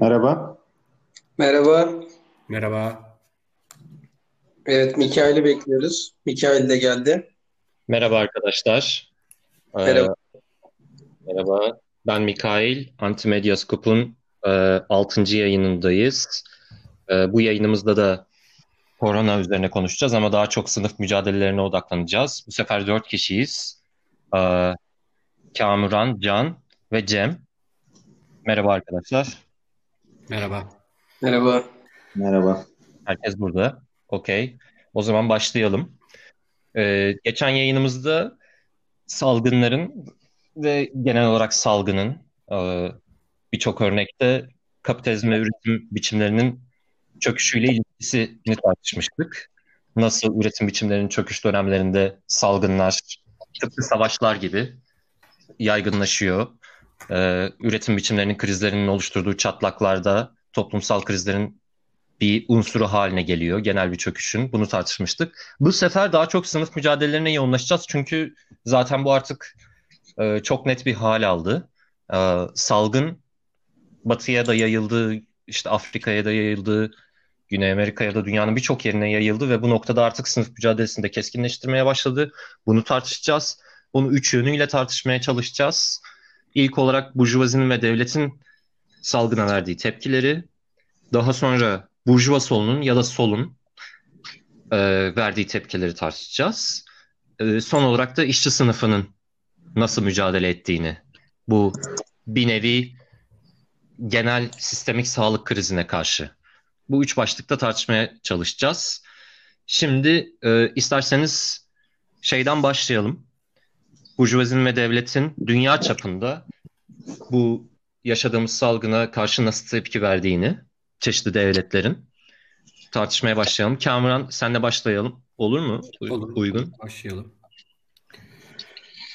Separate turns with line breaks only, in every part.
Merhaba.
Merhaba.
Merhaba.
Evet, Mikail'i bekliyoruz. Mikail de geldi.
Merhaba arkadaşlar. Ee,
Merhaba.
merhaba. Ben Mikail. Antimedyaskop'un e, 6. yayınındayız. E, bu yayınımızda da korona üzerine konuşacağız ama daha çok sınıf mücadelelerine odaklanacağız. Bu sefer dört kişiyiz. E, Kamuran, Can ve Cem. Merhaba arkadaşlar.
Merhaba.
Merhaba.
Merhaba.
Herkes burada. Okey. O zaman başlayalım. Ee, geçen yayınımızda salgınların ve genel olarak salgının e, birçok örnekte kapitalizm ve üretim biçimlerinin çöküşüyle ilişkisini tartışmıştık. Nasıl üretim biçimlerinin çöküş dönemlerinde salgınlar tıpkı savaşlar gibi yaygınlaşıyor. Ee, üretim biçimlerinin krizlerinin oluşturduğu çatlaklarda toplumsal krizlerin bir unsuru haline geliyor genel bir çöküşün. Bunu tartışmıştık. Bu sefer daha çok sınıf mücadelelerine yoğunlaşacağız. Çünkü zaten bu artık e, çok net bir hal aldı. E, salgın batıya da yayıldı, işte Afrika'ya da yayıldı, Güney Amerika'ya da dünyanın birçok yerine yayıldı ve bu noktada artık sınıf mücadelesini de keskinleştirmeye başladı. Bunu tartışacağız. Bunu üç yönüyle tartışmaya çalışacağız. İlk olarak burjuvazinin ve devletin salgına verdiği tepkileri, daha sonra burjuva solunun ya da solun e, verdiği tepkileri tartışacağız. E, son olarak da işçi sınıfının nasıl mücadele ettiğini, bu bir nevi genel sistemik sağlık krizine karşı. Bu üç başlıkta tartışmaya çalışacağız. Şimdi e, isterseniz şeyden başlayalım. Burjuvazinin ve devletin dünya çapında bu yaşadığımız salgına karşı nasıl tepki verdiğini çeşitli devletlerin tartışmaya başlayalım. Kamuran senle başlayalım. Olur mu? U-
Olur.
Uygun.
Başlayalım.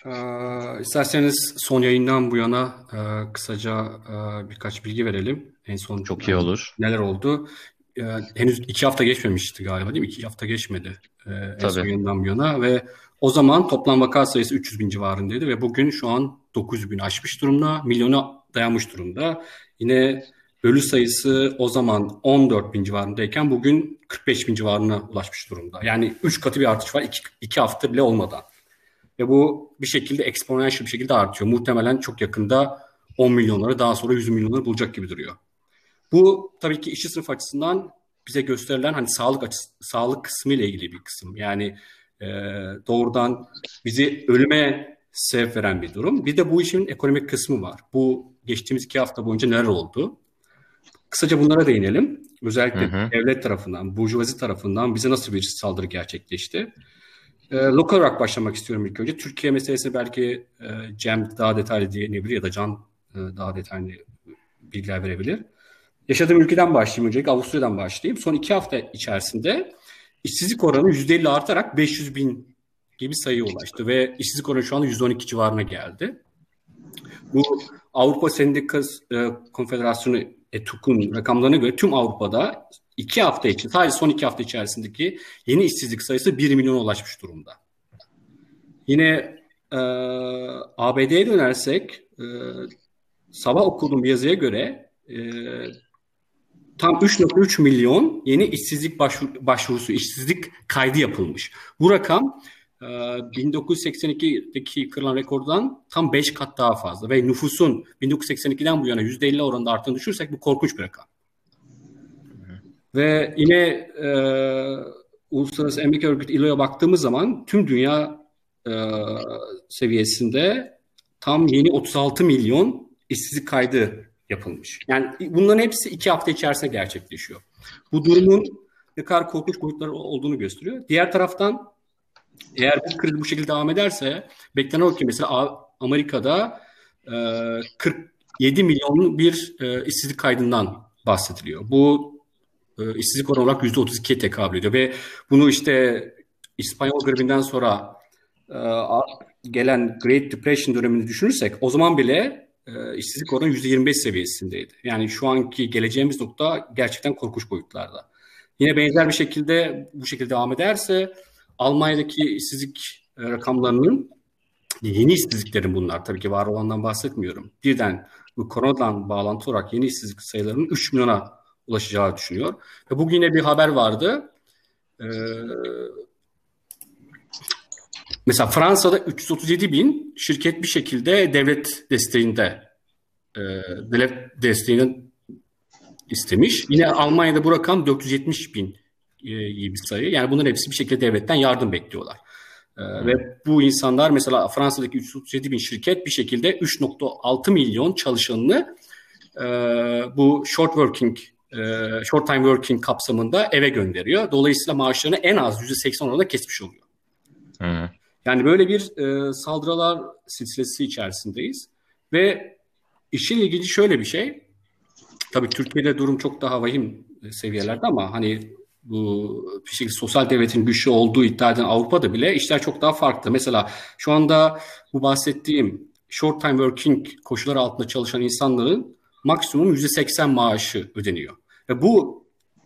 Ee, isterseniz son yayından bu yana e, kısaca e, birkaç bilgi verelim. En son
Çok iyi olur.
neler oldu? E, henüz iki hafta geçmemişti galiba değil mi? İki hafta geçmedi e, en son yayından bu yana ve o zaman toplam vaka sayısı 300 bin civarındaydı ve bugün şu an 900 bin aşmış durumda, milyona dayanmış durumda. Yine ölü sayısı o zaman 14 bin civarındayken bugün 45 bin civarına ulaşmış durumda. Yani 3 katı bir artış var 2 hafta bile olmadan. Ve bu bir şekilde exponential bir şekilde artıyor. Muhtemelen çok yakında 10 milyonları daha sonra 100 milyonları bulacak gibi duruyor. Bu tabii ki işçi sınıf açısından bize gösterilen hani sağlık açısı, sağlık kısmı ile ilgili bir kısım. Yani e, doğrudan bizi ölüme sebep veren bir durum. Bir de bu işin ekonomik kısmı var. Bu geçtiğimiz iki hafta boyunca neler oldu? Kısaca bunlara değinelim. Özellikle
Hı hı.
devlet tarafından, burjuvazi tarafından bize nasıl bir saldırı gerçekleşti? E, lokal olarak başlamak istiyorum ilk önce. Türkiye meselesi belki e, Cem daha detaylı diyebilir ya da Can e, daha detaylı bilgiler verebilir. Yaşadığım ülkeden başlayayım öncelikle Avusturya'dan başlayayım. Son iki hafta içerisinde işsizlik oranı %50 artarak 500 bin gibi sayıya ulaştı ve işsizlik oranı şu anda 112 civarına geldi. Bu Avrupa Sendikası e, Konfederasyonu ETUK'un rakamlarına göre tüm Avrupa'da iki hafta için sadece son iki hafta içerisindeki yeni işsizlik sayısı 1 milyona ulaşmış durumda. Yine e, ABD'ye dönersek e, sabah okuduğum bir yazıya göre e, tam 3.3 milyon yeni işsizlik başvur- başvurusu, işsizlik kaydı yapılmış. Bu rakam e, 1982'deki kırılan rekordan tam 5 kat daha fazla ve nüfusun 1982'den bu yana %50 oranında arttığını düşünürsek bu korkunç bir rakam. Ve yine e, Uluslararası Emek Örgütü ILO'ya baktığımız zaman tüm dünya e, seviyesinde tam yeni 36 milyon işsizlik kaydı yapılmış. Yani bunların hepsi iki hafta içerisinde gerçekleşiyor. Bu durumun ne kadar korkunç boyutları olduğunu gösteriyor. Diğer taraftan eğer bu kriz bu şekilde devam ederse beklenen o ki mesela Amerika'da e, 47 milyon bir e, işsizlik kaydından bahsediliyor. Bu e, işsizlik oranı olarak %32'ye tekabül ediyor ve bunu işte İspanyol gribinden sonra e, gelen Great Depression dönemini düşünürsek o zaman bile e, işsizlik oranı %25 seviyesindeydi. Yani şu anki geleceğimiz nokta gerçekten korkunç boyutlarda. Yine benzer bir şekilde bu şekilde devam ederse Almanya'daki işsizlik e, rakamlarının yeni işsizliklerin bunlar tabii ki var olandan bahsetmiyorum. Birden bu koronadan bağlantı olarak yeni işsizlik sayılarının 3 milyona ulaşacağı düşünüyor. Ve bugün yine bir haber vardı. Ee, mesela Fransa'da 337 bin şirket bir şekilde devlet desteğinde e, devlet desteğinin istemiş. Yine Almanya'da bu rakam 470 bin e, iyi bir sayı. Yani bunların hepsi bir şekilde devletten yardım bekliyorlar. E, ve bu insanlar mesela Fransa'daki 337 bin şirket bir şekilde 3.6 milyon çalışanını e, bu short working e, short time working kapsamında eve gönderiyor. Dolayısıyla maaşlarını en az %80 oranında kesmiş oluyor. Hı. Yani böyle bir e, saldırılar silsilesi içerisindeyiz. Ve işin ilginci şöyle bir şey. Tabii Türkiye'de durum çok daha vahim seviyelerde ama hani bu şekilde sosyal devletin güçlü olduğu iddia eden Avrupa'da bile işler çok daha farklı. Mesela şu anda bu bahsettiğim short time working koşulları altında çalışan insanların maksimum %80 maaşı ödeniyor. Ve bu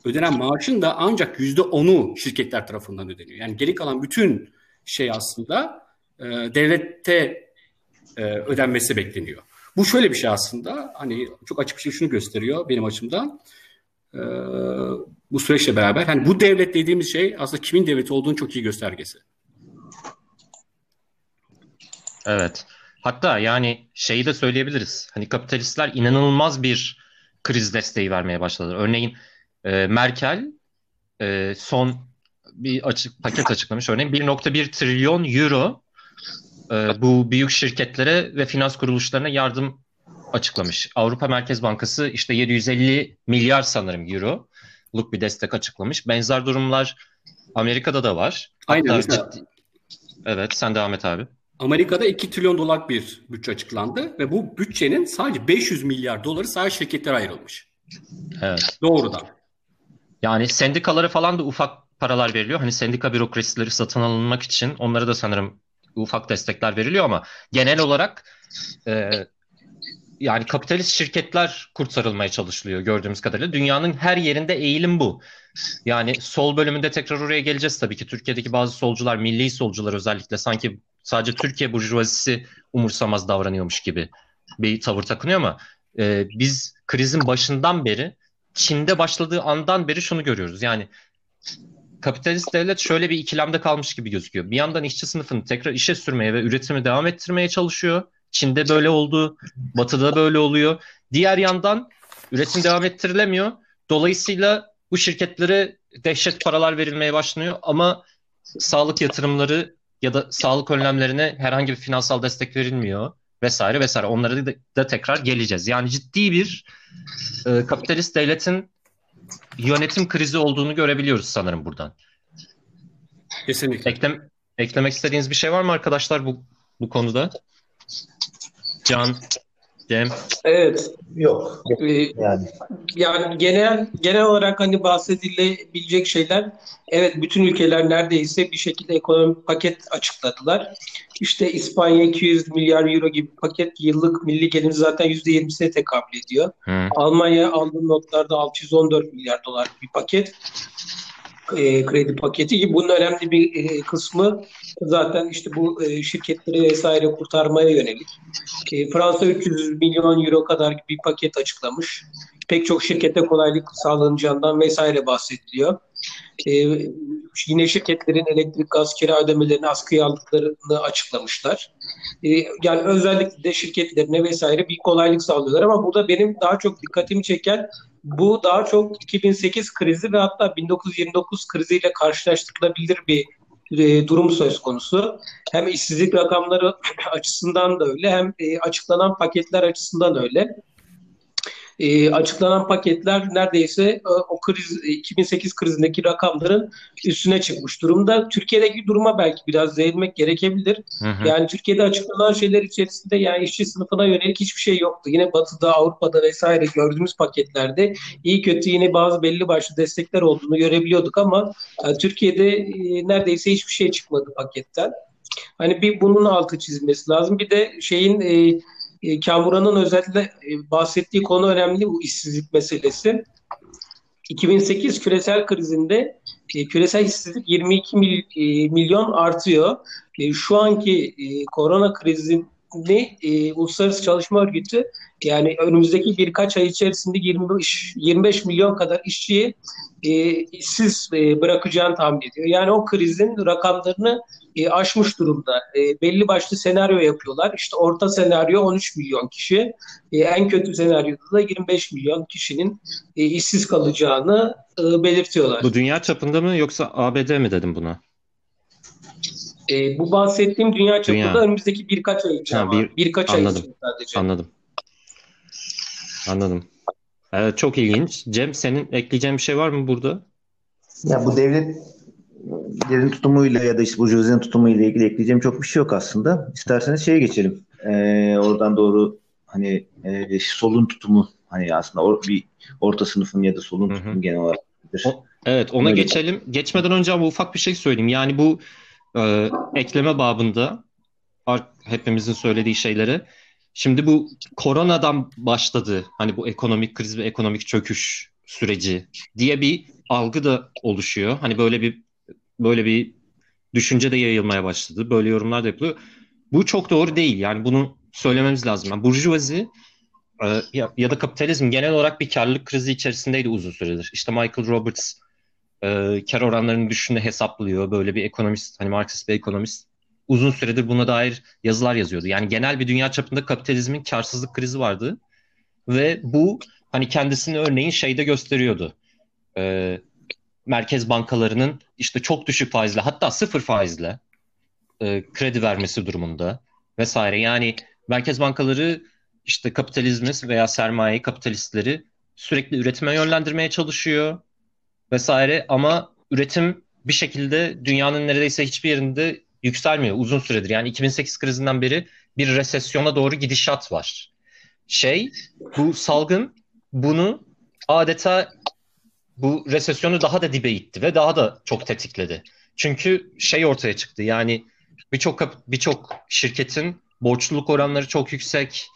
ödenen maaşın da ancak %10'u şirketler tarafından ödeniyor. Yani geri kalan bütün şey aslında e, devlette e, ödenmesi bekleniyor. Bu şöyle bir şey aslında hani çok açık bir şey şunu gösteriyor benim açımdan. E, bu süreçle beraber hani bu devlet dediğimiz şey aslında kimin devleti olduğunu çok iyi göstergesi.
Evet. Hatta yani şeyi de söyleyebiliriz. Hani kapitalistler inanılmaz bir kriz desteği vermeye başladılar. Örneğin e, Merkel e, son bir açık paket açıklamış. Örneğin 1.1 trilyon euro e, bu büyük şirketlere ve finans kuruluşlarına yardım açıklamış. Avrupa Merkez Bankası işte 750 milyar sanırım euro luk bir destek açıklamış. Benzer durumlar Amerika'da da var.
Aynen. Hatta ciddi...
Evet sen devam et abi.
Amerika'da 2 trilyon dolar bir bütçe açıklandı ve bu bütçenin sadece 500 milyar doları sadece şirketlere ayrılmış.
Evet.
Doğrudan.
Yani sendikalara falan da ufak paralar veriliyor. Hani sendika bürokrasileri satın alınmak için onlara da sanırım ufak destekler veriliyor ama genel olarak e, yani kapitalist şirketler kurtarılmaya çalışılıyor gördüğümüz kadarıyla. Dünyanın her yerinde eğilim bu. Yani sol bölümünde tekrar oraya geleceğiz tabii ki. Türkiye'deki bazı solcular, milli solcular özellikle sanki sadece Türkiye burjuvazisi umursamaz davranıyormuş gibi bir tavır takınıyor ama e, biz krizin başından beri Çin'de başladığı andan beri şunu görüyoruz. Yani kapitalist devlet şöyle bir ikilemde kalmış gibi gözüküyor. Bir yandan işçi sınıfını tekrar işe sürmeye ve üretimi devam ettirmeye çalışıyor. Çin'de böyle oldu, Batı'da böyle oluyor. Diğer yandan üretim devam ettirilemiyor. Dolayısıyla bu şirketlere dehşet paralar verilmeye başlanıyor ama sağlık yatırımları ya da sağlık önlemlerine herhangi bir finansal destek verilmiyor vesaire vesaire. Onlara da, da tekrar geleceğiz. Yani ciddi bir e, kapitalist devletin yönetim krizi olduğunu görebiliyoruz sanırım buradan.
Kesinlikle.
Eklem, eklemek istediğiniz bir şey var mı arkadaşlar bu bu konuda? Can, Cem.
Evet. Yok. Ee, yani. yani genel genel olarak hani bahsedilebilecek şeyler evet bütün ülkeler neredeyse bir şekilde ekonomik paket açıkladılar. İşte İspanya 200 milyar euro gibi paket yıllık milli gelir zaten %20'sine tekabül ediyor. Hı. Almanya aldığım notlarda 614 milyar dolar bir paket e, kredi paketi gibi bunun önemli bir e, kısmı zaten işte bu e, şirketleri vesaire kurtarmaya yönelik. E, Fransa 300 milyon euro kadar bir paket açıklamış. Pek çok şirkete kolaylık sağlanacağından vesaire bahsediliyor. E, yine şirketlerin elektrik, gaz, kira ödemelerini askıya aldıklarını açıklamışlar. E, yani özellikle de şirketlerine vesaire bir kolaylık sağlıyorlar ama burada benim daha çok dikkatimi çeken bu daha çok 2008 krizi ve hatta 1929 kriziyle karşılaştırılabilir bir e, durum söz konusu. Hem işsizlik rakamları açısından da öyle hem e, açıklanan paketler açısından öyle e, açıklanan paketler neredeyse e, o kriz 2008 e, krizindeki rakamların üstüne çıkmış durumda. Türkiye'deki duruma belki biraz değinmek gerekebilir. Hı hı. Yani Türkiye'de açıklanan şeyler içerisinde yani işçi sınıfına yönelik hiçbir şey yoktu. Yine Batı'da, Avrupa'da vesaire gördüğümüz paketlerde iyi kötü yine bazı belli başlı destekler olduğunu görebiliyorduk ama yani Türkiye'de e, neredeyse hiçbir şey çıkmadı paketten. Hani bir bunun altı çizmesi lazım. Bir de şeyin e, e, Kamuran'ın özellikle e, bahsettiği konu önemli bu işsizlik meselesi. 2008 küresel krizinde e, küresel işsizlik 22 mil, e, milyon artıyor. Şu anki korona krizini Uluslararası Çalışma Örgütü yani önümüzdeki birkaç ay içerisinde 25, 25 milyon kadar işçiyi işsiz bırakacağını tahmin ediyor. Yani o krizin rakamlarını e, aşmış durumda. E, belli başlı senaryo yapıyorlar. İşte orta senaryo 13 milyon kişi. E, en kötü senaryoda da 25 milyon kişinin e, işsiz kalacağını e, belirtiyorlar.
Bu dünya çapında mı yoksa ABD mi dedim buna?
E, bu bahsettiğim dünya çapında dünya. önümüzdeki birkaç ay için ha, bir, birkaç
anladım,
ay için
sadece. Anladım. Anladım. Evet, çok ilginç. Cem senin ekleyeceğin bir şey var mı burada?
Ya bu devlet devletin tutumuyla ya da işte burjuvazinin tutumuyla ilgili ekleyeceğim çok bir şey yok aslında. İsterseniz şeye geçelim. Ee, oradan doğru hani e, solun tutumu hani aslında or, bir orta sınıfın ya da solun Hı-hı. tutumu genel olarak.
O, evet ona Öyle. geçelim. Geçmeden önce ama ufak bir şey söyleyeyim. Yani bu e, ekleme babında hepimizin söylediği şeyleri Şimdi bu koronadan başladı. Hani bu ekonomik kriz ve ekonomik çöküş süreci diye bir algı da oluşuyor. Hani böyle bir böyle bir düşünce de yayılmaya başladı. Böyle yorumlar da yapılıyor. Bu çok doğru değil. Yani bunu söylememiz lazım. Yani burjuvazi e, ya, ya da kapitalizm genel olarak bir karlılık krizi içerisindeydi uzun süredir. İşte Michael Roberts e, kar oranlarını düşünde hesaplıyor. Böyle bir ekonomist, hani Marksist bir ekonomist uzun süredir buna dair yazılar yazıyordu. Yani genel bir dünya çapında kapitalizmin karsızlık krizi vardı. Ve bu hani kendisini örneğin şeyde gösteriyordu. Ee, merkez bankalarının işte çok düşük faizle hatta sıfır faizle e, kredi vermesi durumunda vesaire. Yani merkez bankaları işte kapitalizmi veya sermaye kapitalistleri sürekli üretime yönlendirmeye çalışıyor vesaire ama üretim bir şekilde dünyanın neredeyse hiçbir yerinde yükselmiyor uzun süredir. Yani 2008 krizinden beri bir resesyona doğru gidişat var. Şey bu salgın bunu adeta bu resesyonu daha da dibe itti ve daha da çok tetikledi. Çünkü şey ortaya çıktı yani birçok birçok şirketin borçluluk oranları çok yüksek.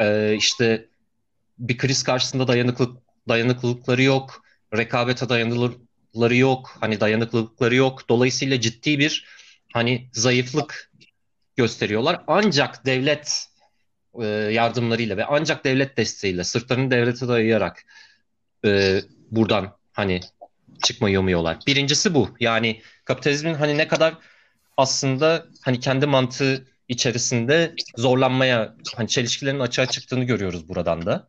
Ee, işte bir kriz karşısında dayanıklılık dayanıklılıkları yok. Rekabete dayanıklılıkları yok. Hani dayanıklılıkları yok. Dolayısıyla ciddi bir hani zayıflık gösteriyorlar. Ancak devlet e, yardımlarıyla ve ancak devlet desteğiyle sırtlarını devlete dayayarak e, buradan hani çıkmayı umuyorlar. Birincisi bu. Yani kapitalizmin hani ne kadar aslında hani kendi mantığı içerisinde zorlanmaya, hani çelişkilerin açığa çıktığını görüyoruz buradan da.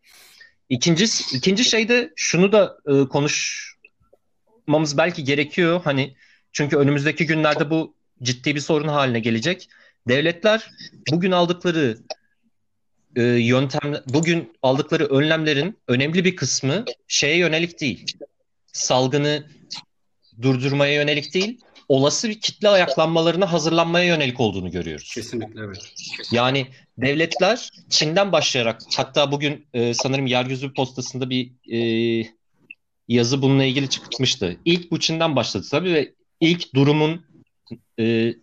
İkinci, ikinci şey de şunu da e, konuşmamız belki gerekiyor. Hani çünkü önümüzdeki günlerde bu ciddi bir sorun haline gelecek. Devletler bugün aldıkları e, yöntem, bugün aldıkları önlemlerin önemli bir kısmı şeye yönelik değil. Salgını durdurmaya yönelik değil, olası bir kitle ayaklanmalarına hazırlanmaya yönelik olduğunu görüyoruz.
Kesinlikle evet.
Yani devletler Çin'den başlayarak hatta bugün e, sanırım Yeryüzü Postası'nda bir e, yazı bununla ilgili çıkmıştı. İlk bu Çin'den başladı tabii ve ilk durumun e,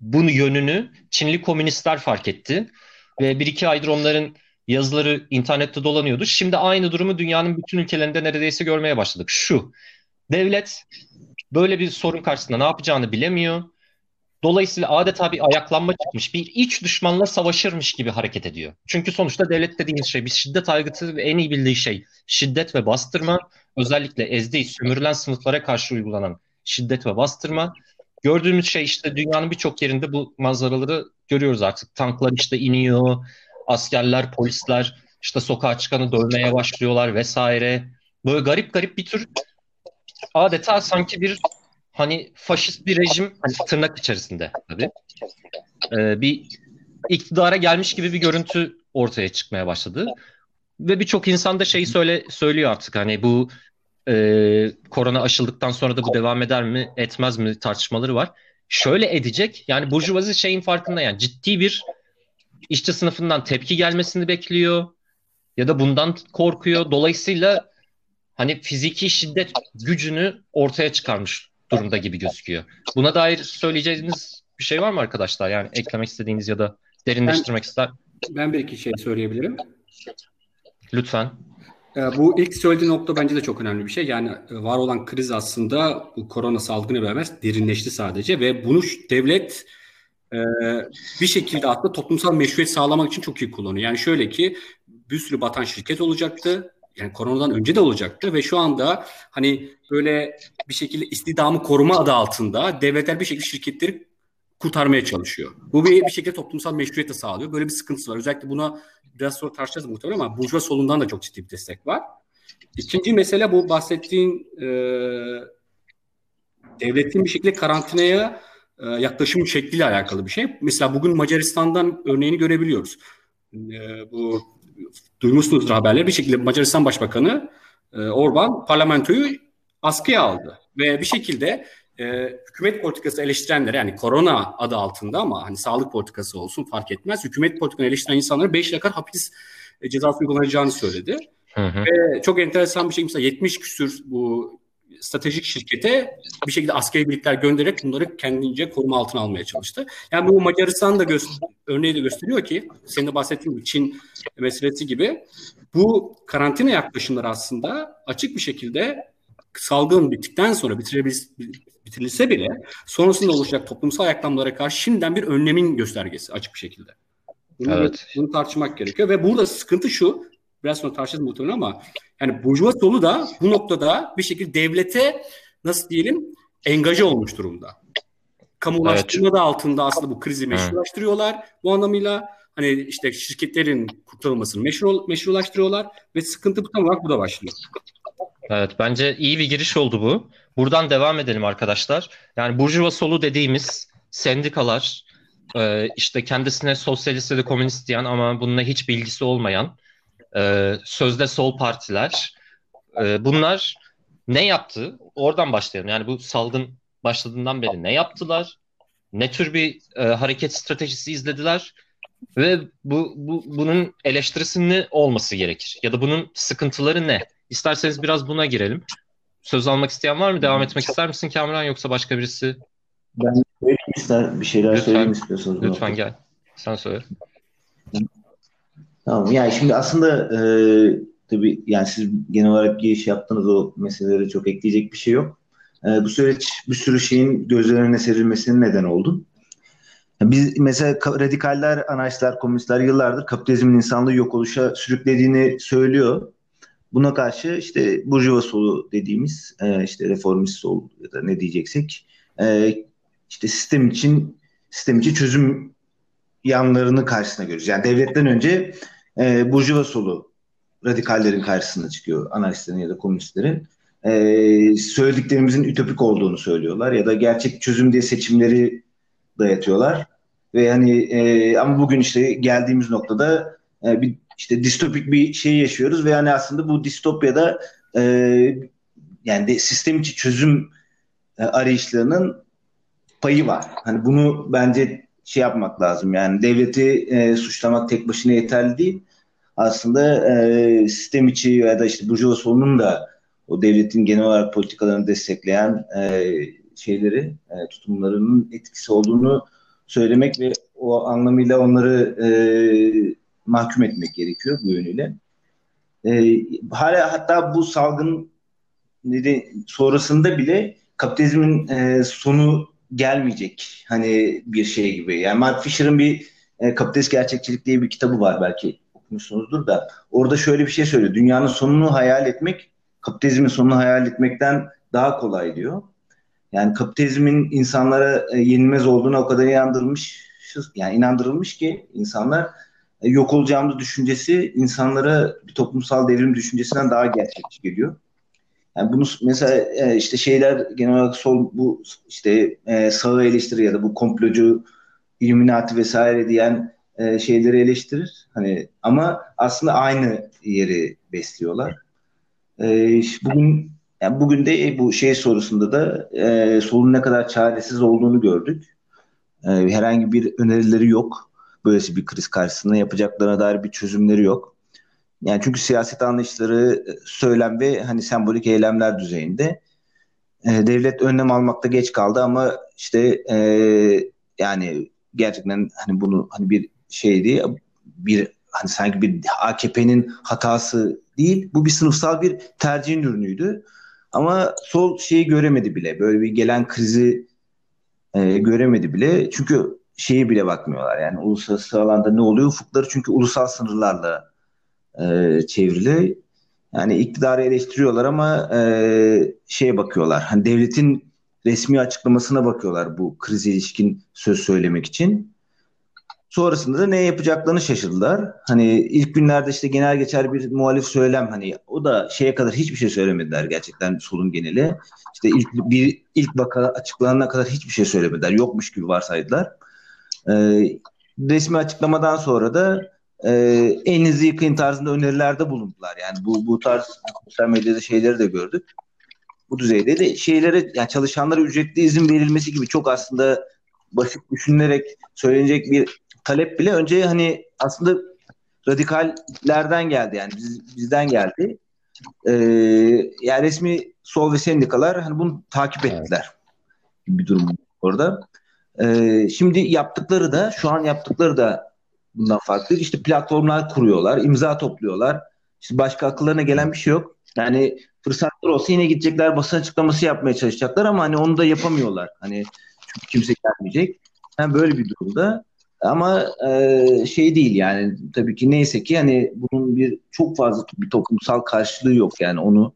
bunu yönünü Çinli komünistler fark etti. Ve bir iki aydır onların yazıları internette dolanıyordu. Şimdi aynı durumu dünyanın bütün ülkelerinde neredeyse görmeye başladık. Şu, devlet böyle bir sorun karşısında ne yapacağını bilemiyor. Dolayısıyla adeta bir ayaklanma çıkmış, bir iç düşmanla savaşırmış gibi hareket ediyor. Çünkü sonuçta devlet dediğimiz şey bir şiddet aygıtı ve en iyi bildiği şey şiddet ve bastırma. Özellikle ezdiği, sömürülen sınıflara karşı uygulanan şiddet ve bastırma. Gördüğümüz şey işte dünyanın birçok yerinde bu manzaraları görüyoruz artık. Tanklar işte iniyor, askerler, polisler işte sokağa çıkanı dövmeye başlıyorlar vesaire. Böyle garip garip bir tür adeta sanki bir hani faşist bir rejim hani tırnak içerisinde tabii. Ee, bir iktidara gelmiş gibi bir görüntü ortaya çıkmaya başladı. Ve birçok insan da şeyi söyle söylüyor artık hani bu e, korona aşıldıktan sonra da bu devam eder mi etmez mi tartışmaları var. Şöyle edecek yani burjuvazi şeyin farkında yani ciddi bir işçi sınıfından tepki gelmesini bekliyor ya da bundan korkuyor. Dolayısıyla hani fiziki şiddet gücünü ortaya çıkarmış durumda gibi gözüküyor. Buna dair söyleyeceğiniz bir şey var mı arkadaşlar? Yani eklemek istediğiniz ya da derinleştirmek ben, ister.
Ben bir iki şey söyleyebilirim.
Lütfen.
Ee, bu ilk söylediği nokta bence de çok önemli bir şey. Yani e, var olan kriz aslında bu korona salgını beraber derinleşti sadece ve bunu devlet e, bir şekilde aslında toplumsal meşruiyet sağlamak için çok iyi kullanıyor. Yani şöyle ki bir sürü batan şirket olacaktı. Yani koronadan önce de olacaktı ve şu anda hani böyle bir şekilde istidamı koruma adı altında devletler bir şekilde şirketleri kurtarmaya çalışıyor. Bu bir, bir şekilde toplumsal meşruiyet de sağlıyor. Böyle bir sıkıntısı var. Özellikle buna biraz sonra tartışacağız muhtemelen ama burjuva solundan da çok ciddi bir destek var. İkinci mesele bu bahsettiğin e, devletin bir şekilde karantinaya e, yaklaşım şekliyle alakalı bir şey. Mesela bugün Macaristan'dan örneğini görebiliyoruz. E, bu duymuşsunuzdur haberleri. Bir şekilde Macaristan Başbakanı e, Orban parlamentoyu askıya aldı ve bir şekilde e, hükümet politikası eleştirenlere yani korona adı altında ama hani sağlık politikası olsun fark etmez. Hükümet politikasını eleştiren insanlara 5 yıl hapis e, cezası uygulanacağını söyledi. Hı hı. Ve çok enteresan bir şey mesela 70 küsür bu stratejik şirkete bir şekilde askeri birlikler göndererek bunları kendince koruma altına almaya çalıştı. Yani bu Macaristan da örneği de gösteriyor ki senin de bahsettiğin gibi Çin meselesi gibi bu karantina yaklaşımları aslında açık bir şekilde salgın bittikten sonra bitirilse bile sonrasında oluşacak toplumsal ayaklanmalara karşı şimdiden bir önlemin göstergesi açık bir şekilde. Bunu, evet. bunu tartışmak gerekiyor ve burada sıkıntı şu biraz sonra tartışacağız muhtemelen ama yani burjuva solu da bu noktada bir şekilde devlete nasıl diyelim engaje olmuş durumda. Kamulaştırma evet. da altında aslında bu krizi meşrulaştırıyorlar bu anlamıyla. Hani işte şirketlerin kurtarılmasını meşru, meşrulaştırıyorlar ve sıkıntı bu tam olarak bu da başlıyor.
Evet bence iyi bir giriş oldu bu. Buradan devam edelim arkadaşlar. Yani Burjuva solu dediğimiz sendikalar, e, işte kendisine sosyalist ya da komünist diyen ama bununla hiç bilgisi olmayan e, sözde sol partiler e, bunlar ne yaptı? Oradan başlayalım. Yani bu salgın başladığından beri ne yaptılar? Ne tür bir hareket stratejisi izlediler? Ve bu, bu bunun eleştirisinin olması gerekir? Ya da bunun sıkıntıları ne? İsterseniz biraz buna girelim. Söz almak isteyen var mı? Devam etmek ister misin Kamran yoksa başka birisi?
Ben söyleyeyim ister, bir şeyler lütfen, söyleyeyim istiyorsanız.
Lütfen gel. Sen söyle.
Tamam. Yani şimdi aslında e, tabii yani siz genel olarak giriş yaptınız o meseleleri çok ekleyecek bir şey yok. E, bu süreç bir sürü şeyin göz önüne serilmesinin neden oldu. Biz mesela radikaller, anarşistler, komünistler yıllardır kapitalizmin insanlığı yok oluşa sürüklediğini söylüyor. Buna karşı işte burjuva solu dediğimiz e, işte reformist sol ya da ne diyeceksek e, işte sistem için sistem için çözüm yanlarını karşısına görüyoruz. Yani devletten önce e, burjuva solu radikallerin karşısına çıkıyor analistlerin ya da komünistlerin. E, söylediklerimizin ütopik olduğunu söylüyorlar ya da gerçek çözüm diye seçimleri dayatıyorlar. Ve hani e, ama bugün işte geldiğimiz noktada e, bir işte distopik bir şey yaşıyoruz ve yani aslında bu distopyada e, yani de sistem içi çözüm e, arayışlarının payı var. Hani bunu bence şey yapmak lazım. Yani devleti e, suçlamak tek başına yeterli değil. Aslında e, sistem içi ya da işte Burjuva solunun da o devletin genel olarak politikalarını destekleyen e, şeyleri, e, tutumlarının etkisi olduğunu söylemek ve o anlamıyla onları e, mahkum etmek gerekiyor bu yönüyle. E, hala hatta bu salgın sonrasında bile kapitalizmin e, sonu gelmeyecek hani bir şey gibi. Yani Mark Fisher'ın bir e, Kapitalist Gerçekçilik diye bir kitabı var belki okumuşsunuzdur da orada şöyle bir şey söylüyor. Dünyanın sonunu hayal etmek kapitalizmin sonunu hayal etmekten daha kolay diyor. Yani kapitalizmin insanlara e, yenilmez olduğuna o kadar inandırılmış yani inandırılmış ki insanlar yok olacağımız düşüncesi insanlara bir toplumsal devrim düşüncesinden daha gerçekçi geliyor. Yani bunu mesela e, işte şeyler genel olarak sol bu işte e, sağı eleştirir ya da bu komplocu Illuminati vesaire diyen e, şeyleri eleştirir. Hani ama aslında aynı yeri besliyorlar. Bugün yani bugün de bu şey sorusunda da solun ne kadar çaresiz olduğunu gördük. Herhangi bir önerileri yok. Böylesi bir kriz karşısında yapacaklarına dair bir çözümleri yok. Yani çünkü siyaset anlayışları e, söylem ve hani sembolik eylemler düzeyinde. E, devlet önlem almakta geç kaldı ama işte e, yani gerçekten hani bunu hani bir şeydi bir hani sanki bir AKP'nin hatası değil. Bu bir sınıfsal bir tercihin ürünüydü. Ama sol şeyi göremedi bile. Böyle bir gelen krizi e, göremedi bile. Çünkü şeyi bile bakmıyorlar. Yani uluslararası alanda ne oluyor? Ufukları çünkü ulusal sınırlarla e, çevrili. Yani iktidarı eleştiriyorlar ama e, şeye bakıyorlar. Hani devletin resmi açıklamasına bakıyorlar bu krize ilişkin söz söylemek için. Sonrasında da ne yapacaklarını şaşırdılar. Hani ilk günlerde işte genel geçer bir muhalif söylem hani o da şeye kadar hiçbir şey söylemediler gerçekten solun geneli. İşte ilk bir ilk vaka açıklanana kadar hiçbir şey söylemediler. Yokmuş gibi varsaydılar. Ee, resmi açıklamadan sonra da e, elinizi yıkayın tarzında önerilerde bulundular. Yani bu bu tarz sosyal medyada şeyleri de gördük. Bu düzeyde de şeylere yani çalışanlara ücretli izin verilmesi gibi çok aslında basit düşünülerek söylenecek bir talep bile önce hani aslında radikallerden geldi yani biz, bizden geldi. Ee, yani resmi sol ve sendikalar hani bunu takip ettiler gibi bir durum orada. Ee, şimdi yaptıkları da şu an yaptıkları da bundan farklı. İşte platformlar kuruyorlar, imza topluyorlar. İşte başka akıllarına gelen bir şey yok. Yani fırsatlar olsa yine gidecekler basın açıklaması yapmaya çalışacaklar ama hani onu da yapamıyorlar. Hani çünkü kimse gelmeyecek. Yani böyle bir durumda ama e, şey değil yani tabii ki neyse ki hani bunun bir çok fazla bir toplumsal karşılığı yok yani onu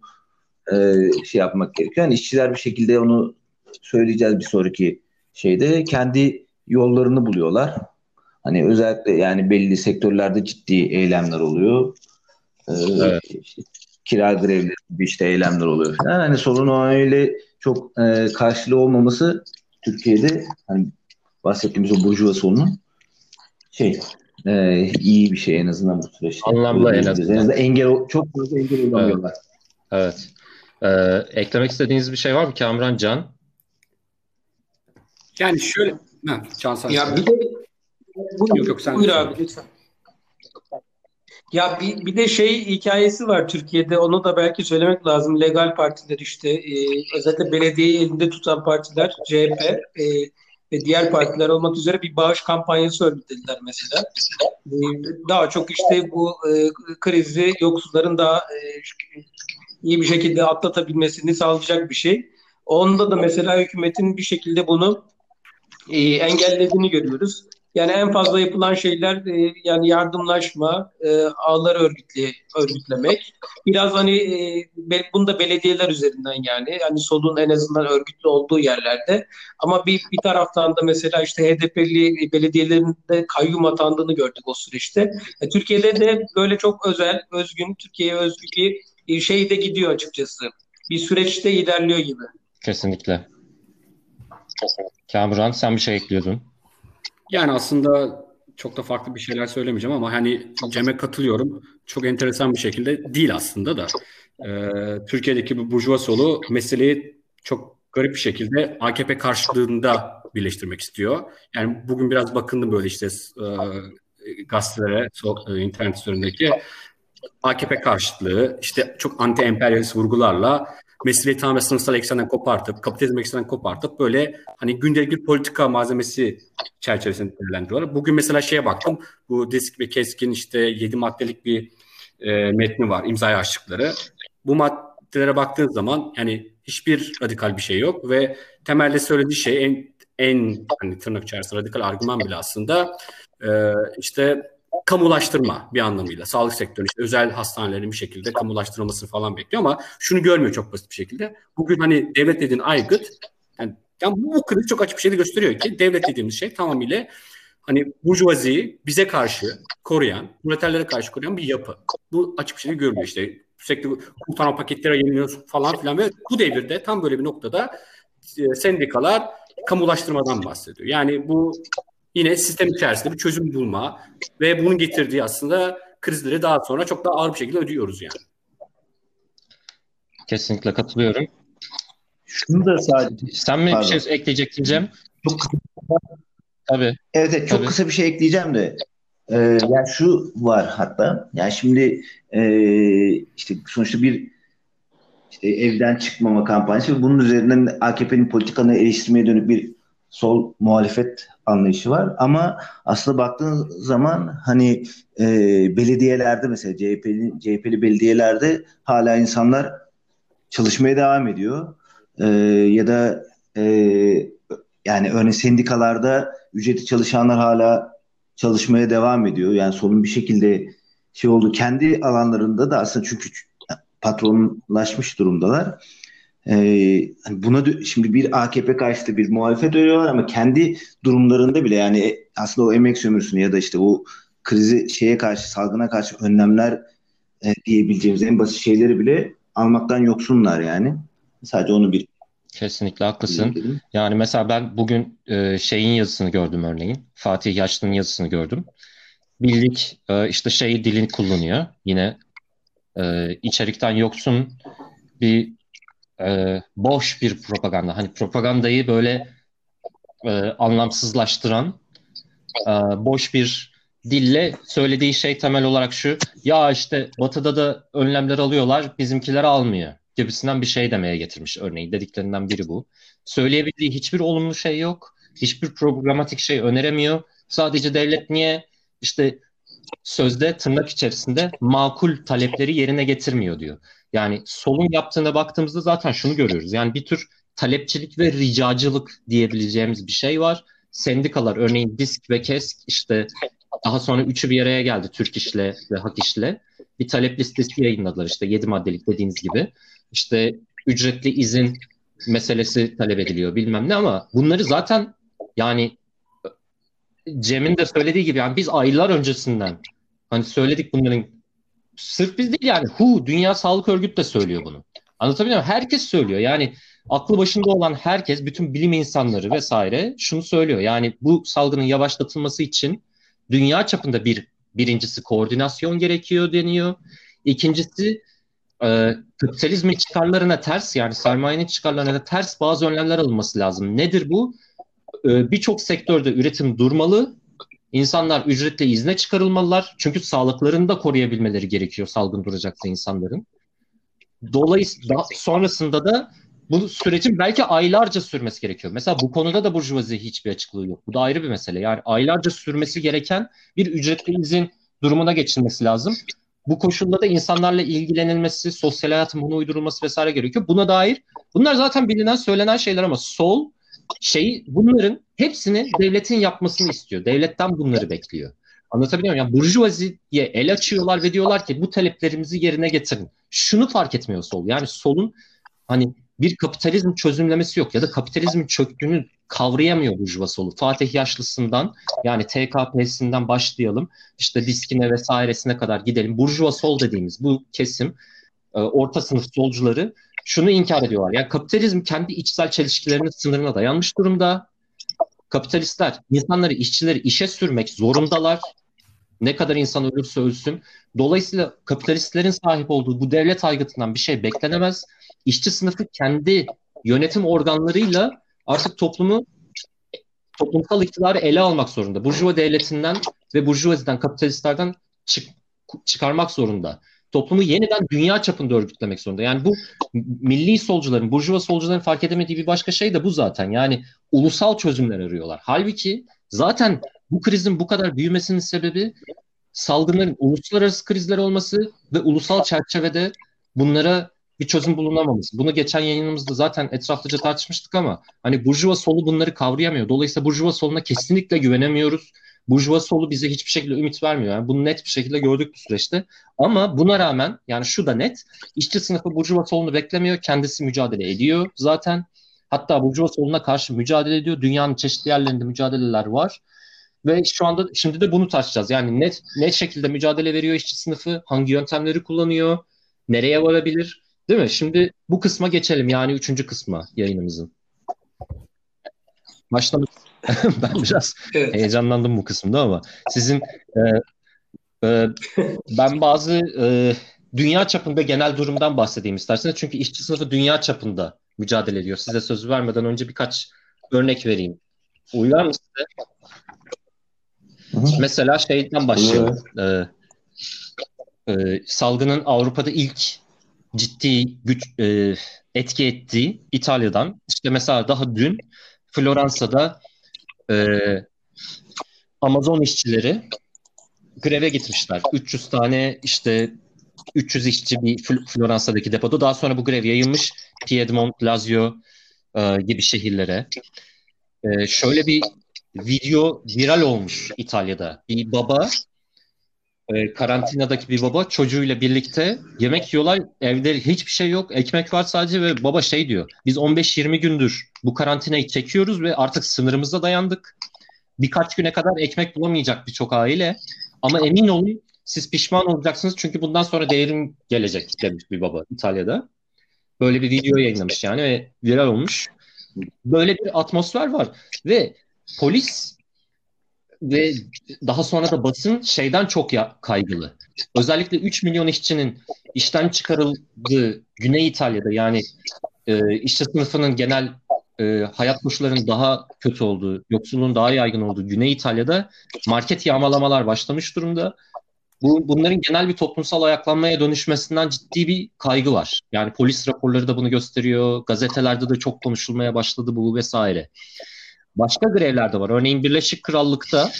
e, şey yapmak gerekiyor. Yani işçiler bir şekilde onu söyleyeceğiz bir sonraki şeyde kendi yollarını buluyorlar. Hani özellikle yani belli sektörlerde ciddi eylemler oluyor. Ee, evet. işte, kira grevleri gibi işte eylemler oluyor falan. Hani sorun öyle çok e, karşılığı olmaması Türkiye'de hani bahsettiğimiz o burjuva sorunun şey e, iyi bir şey en azından bu süreçte.
Anlamlı en azından. En azından
engel, çok fazla engel olamıyorlar.
Evet. evet. Ee, eklemek istediğiniz bir şey var mı Kamran Can?
Yani şöyle ha, Can
Ya bir de buyur, yok, yok, sen buyur abi lütfen. Ya bir, bir de şey hikayesi var Türkiye'de onu da belki söylemek lazım. Legal partiler işte e, özellikle belediyeyi elinde tutan partiler CHP e, ve diğer partiler olmak üzere bir bağış kampanyası örgütlediler mesela. E, daha çok işte bu e, krizi yoksulların daha e, iyi bir şekilde atlatabilmesini sağlayacak bir şey. Onda da mesela hükümetin bir şekilde bunu e, engellediğini görüyoruz. Yani en fazla yapılan şeyler e, yani yardımlaşma, e, ağları örgütle, örgütlemek. Biraz hani e, be, bunu da belediyeler üzerinden yani. Yani solun en azından örgütlü olduğu yerlerde. Ama bir, bir taraftan da mesela işte HDP'li belediyelerin de kayyum atandığını gördük o süreçte. E, Türkiye'de de böyle çok özel, özgün, Türkiye'ye özgü bir şey de gidiyor açıkçası. Bir süreçte ilerliyor gibi.
Kesinlikle. Kamuran sen bir şey ekliyordun.
Yani aslında çok da farklı bir şeyler söylemeyeceğim ama hani Cem'e katılıyorum. Çok enteresan bir şekilde değil aslında da. Ee, Türkiye'deki bu burjuva solu meseleyi çok garip bir şekilde AKP karşılığında birleştirmek istiyor. Yani bugün biraz bakındım böyle işte e, gazetelere, so, e, internet üzerindeki AKP karşıtlığı, işte çok anti-emperyalist vurgularla meseleyi tamamen sınıfsal eksenden kopartıp, kapitalizm eksenden kopartıp böyle hani gündelik bir politika malzemesi çerçevesinde değerlendiriyorlar. Bugün mesela şeye baktım, bu Disk ve Keskin işte 7 maddelik bir e, metni var, imza açtıkları. Bu maddelere baktığın zaman yani hiçbir radikal bir şey yok ve temelde söylediği şey en en hani tırnak içerisinde radikal argüman bile aslında e, işte kamulaştırma bir anlamıyla. Sağlık sektörü işte özel hastanelerin bir şekilde kamulaştırılmasını falan bekliyor ama şunu görmüyor çok basit bir şekilde. Bugün hani devlet dediğin aygıt yani, yani bu kriz çok açık bir şey de gösteriyor ki devlet dediğimiz şey tamamıyla hani burjuvaziyi bize karşı koruyan, proleterlere karşı koruyan bir yapı. Bu açık bir şekilde görülüyor işte. Sürekli kurtarma paketleri yayınlıyoruz falan filan ve bu devirde tam böyle bir noktada e, sendikalar kamulaştırmadan bahsediyor. Yani bu yine sistem içerisinde bir çözüm bulma ve bunun getirdiği aslında krizleri daha sonra çok daha ağır bir şekilde ödüyoruz yani.
Kesinlikle katılıyorum.
Şunu da sadece...
Sen mi Pardon. bir şey ekleyecektin Cem? Çok kısa.
Tabii. Evet, evet çok Tabii. kısa bir şey ekleyeceğim de. Ee, yani şu var hatta. Yani şimdi e, işte sonuçta bir işte evden çıkmama kampanyası ve bunun üzerinden AKP'nin politikanı eleştirmeye dönük bir sol muhalefet anlayışı var ama aslında baktığın zaman hani e, belediyelerde mesela CHP'li CHP'li belediyelerde hala insanlar çalışmaya devam ediyor. E, ya da e, yani örneğin sendikalarda ücretli çalışanlar hala çalışmaya devam ediyor. Yani solun bir şekilde şey oldu. Kendi alanlarında da aslında çünkü patronlaşmış durumdalar. Ee, hani buna şimdi bir AKP karşıtı bir muhalefet örüyorlar ama kendi durumlarında bile yani e, aslında o emek sömürüsünü ya da işte o krizi şeye karşı salgına karşı önlemler e, diyebileceğimiz en basit şeyleri bile almaktan yoksunlar yani. Sadece onu bir
Kesinlikle haklısın. Yani mesela ben bugün e, şeyin yazısını gördüm örneğin. Fatih Yaşlı'nın yazısını gördüm. Birlik e, işte şey dilini kullanıyor. Yine e, içerikten yoksun bir e, boş bir propaganda. Hani propagandayı böyle e, anlamsızlaştıran e, boş bir dille söylediği şey temel olarak şu. Ya işte Batı'da da önlemler alıyorlar, bizimkiler almıyor gibisinden bir şey demeye getirmiş örneğin. Dediklerinden biri bu. Söyleyebildiği hiçbir olumlu şey yok. Hiçbir programatik şey öneremiyor. Sadece devlet niye işte sözde tırnak içerisinde makul talepleri yerine getirmiyor diyor. Yani solun yaptığına baktığımızda zaten şunu görüyoruz. Yani bir tür talepçilik ve ricacılık diyebileceğimiz bir şey var. Sendikalar örneğin disk ve kesk işte daha sonra üçü bir araya geldi Türk İş'le ve Hak İş'le. Bir talep listesi yayınladılar işte yedi maddelik dediğiniz gibi. İşte ücretli izin meselesi talep ediliyor bilmem ne ama bunları zaten yani Cem'in de söylediği gibi yani biz aylar öncesinden hani söyledik bunların sırf biz değil yani WHO Dünya Sağlık Örgütü de söylüyor bunu. Anlatabiliyor muyum? Herkes söylüyor. Yani aklı başında olan herkes, bütün bilim insanları vesaire şunu söylüyor. Yani bu salgının yavaşlatılması için dünya çapında bir birincisi koordinasyon gerekiyor deniyor. İkincisi e, kapitalizmin çıkarlarına ters yani sermayenin çıkarlarına ters bazı önlemler alınması lazım. Nedir bu? E, Birçok sektörde üretim durmalı. İnsanlar ücretle izne çıkarılmalılar. Çünkü sağlıklarını da koruyabilmeleri gerekiyor salgın duracaksa insanların. Dolayısıyla sonrasında da bu sürecin belki aylarca sürmesi gerekiyor. Mesela bu konuda da Burjuvazi hiçbir açıklığı yok. Bu da ayrı bir mesele. Yani aylarca sürmesi gereken bir ücretli izin durumuna geçilmesi lazım. Bu koşulda da insanlarla ilgilenilmesi, sosyal hayatın buna uydurulması vesaire gerekiyor. Buna dair bunlar zaten bilinen, söylenen şeyler ama sol şeyi bunların hepsini devletin yapmasını istiyor. Devletten bunları bekliyor. Anlatabiliyor muyum? Yani burjuvaziye el açıyorlar ve diyorlar ki bu taleplerimizi yerine getirin. Şunu fark etmiyor sol. Yani solun hani bir kapitalizm çözümlemesi yok ya da kapitalizmin çöktüğünü kavrayamıyor Burjuva solu. Fatih Yaşlısından yani TKP'sinden başlayalım işte diskine vesairesine kadar gidelim. Burjuva sol dediğimiz bu kesim e, orta sınıf solcuları şunu inkar ediyorlar. Yani kapitalizm kendi içsel çelişkilerinin sınırına dayanmış durumda. Kapitalistler insanları, işçileri işe sürmek zorundalar. Ne kadar insan ölürse ölsün. Dolayısıyla kapitalistlerin sahip olduğu bu devlet aygıtından bir şey beklenemez işçi sınıfı kendi yönetim organlarıyla artık toplumu toplumsal iktidarı ele almak zorunda. Burjuva devletinden ve burjuvaziden, kapitalistlerden çık, çıkarmak zorunda. Toplumu yeniden dünya çapında örgütlemek zorunda. Yani bu milli solcuların, burjuva solcuların fark edemediği bir başka şey de bu zaten. Yani ulusal çözümler arıyorlar. Halbuki zaten bu krizin bu kadar büyümesinin sebebi salgınların uluslararası krizler olması ve ulusal çerçevede bunlara bir çözüm bulunamaması. Bunu geçen yayınımızda zaten etraflıca tartışmıştık ama hani Burjuva solu bunları kavrayamıyor. Dolayısıyla Burjuva soluna kesinlikle güvenemiyoruz. Burjuva solu bize hiçbir şekilde ümit vermiyor. Yani bunu net bir şekilde gördük bu süreçte. Ama buna rağmen yani şu da net. işçi sınıfı Burjuva solunu beklemiyor. Kendisi mücadele ediyor zaten. Hatta Burjuva soluna karşı mücadele ediyor. Dünyanın çeşitli yerlerinde mücadeleler var. Ve şu anda şimdi de bunu tartışacağız. Yani net ne şekilde mücadele veriyor işçi sınıfı, hangi yöntemleri kullanıyor, nereye varabilir? Değil mi? Şimdi bu kısma geçelim. Yani üçüncü kısma yayınımızın. Başlamak ben biraz evet. heyecanlandım bu kısımda ama sizin e, e, ben bazı e, dünya çapında genel durumdan bahsedeyim isterseniz. Çünkü işçi sınıfı dünya çapında mücadele ediyor. Size söz vermeden önce birkaç örnek vereyim. Uyar mı size? Mesela şeyden başlayalım. Ee, e, salgının Avrupa'da ilk ciddi güç e, etki ettiği İtalya'dan işte mesela daha dün Floransa'da e, Amazon işçileri greve gitmişler. 300 tane işte 300 işçi bir Floransa'daki depoda. Daha sonra bu grev yayılmış Piedmont, Lazio e, gibi şehirlere. E, şöyle bir video viral olmuş İtalya'da. Bir baba e, karantinadaki bir baba çocuğuyla birlikte yemek yiyorlar. Evde hiçbir şey yok. Ekmek var sadece ve baba şey diyor. Biz 15-20 gündür bu karantinayı çekiyoruz ve artık sınırımıza dayandık. Birkaç güne kadar ekmek bulamayacak birçok aile. Ama emin olun siz pişman olacaksınız çünkü bundan sonra değerim gelecek demiş bir baba İtalya'da. Böyle bir video yayınlamış yani ve viral olmuş. Böyle bir atmosfer var ve polis ve daha sonra da basın şeyden çok ya, kaygılı. Özellikle 3 milyon işçinin işten çıkarıldığı Güney İtalya'da yani e, işçi sınıfının genel e, hayat koşullarının daha kötü olduğu, yoksulluğun daha yaygın olduğu Güney İtalya'da market yağmalamalar başlamış durumda. Bu, bunların genel bir toplumsal ayaklanmaya dönüşmesinden ciddi bir kaygı var. Yani polis raporları da bunu gösteriyor, gazetelerde de çok konuşulmaya başladı bu vesaire. Başka grevler de var. Örneğin Birleşik Krallık'ta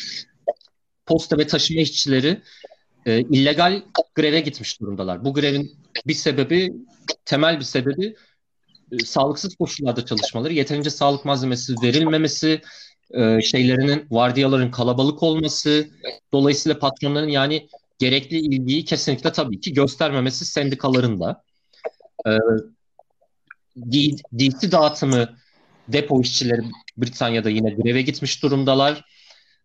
posta ve taşıma işçileri e, illegal greve gitmiş durumdalar. Bu grevin bir sebebi, temel bir sebebi e, sağlıksız koşullarda çalışmaları, yeterince sağlık malzemesi verilmemesi, e, şeylerinin, vardiyaların kalabalık olması, dolayısıyla patronların yani gerekli ilgiyi kesinlikle tabii ki göstermemesi sendikaların da. E, giysi dağıtımı depo işçileri Britanya'da yine greve gitmiş durumdalar.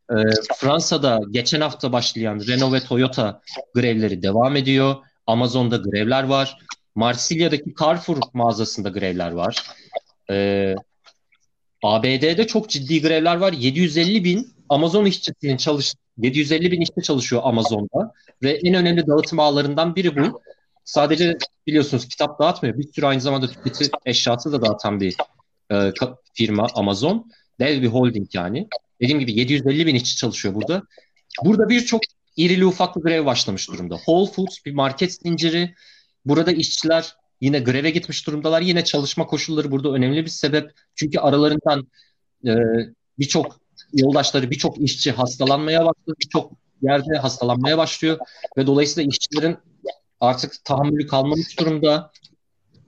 E, Fransa'da geçen hafta başlayan Renault ve Toyota grevleri devam ediyor. Amazon'da grevler var. Marsilya'daki Carrefour mağazasında grevler var. E, ABD'de çok ciddi grevler var. 750 bin Amazon işçisinin çalış 750 bin işçi çalışıyor Amazon'da ve en önemli dağıtım ağlarından biri bu. Sadece biliyorsunuz kitap dağıtmıyor. Bir sürü aynı zamanda tüketici eşyası da dağıtan bir e, firma Amazon. Dev bir holding yani. Dediğim gibi 750 bin işçi çalışıyor burada. Burada birçok irili ufaklı grev başlamış durumda. Whole Foods bir market zinciri. Burada işçiler yine greve gitmiş durumdalar. Yine çalışma koşulları burada önemli bir sebep. Çünkü aralarından e, birçok yoldaşları, birçok işçi hastalanmaya başladı. Birçok yerde hastalanmaya başlıyor. Ve dolayısıyla işçilerin artık tahammülü kalmamış durumda.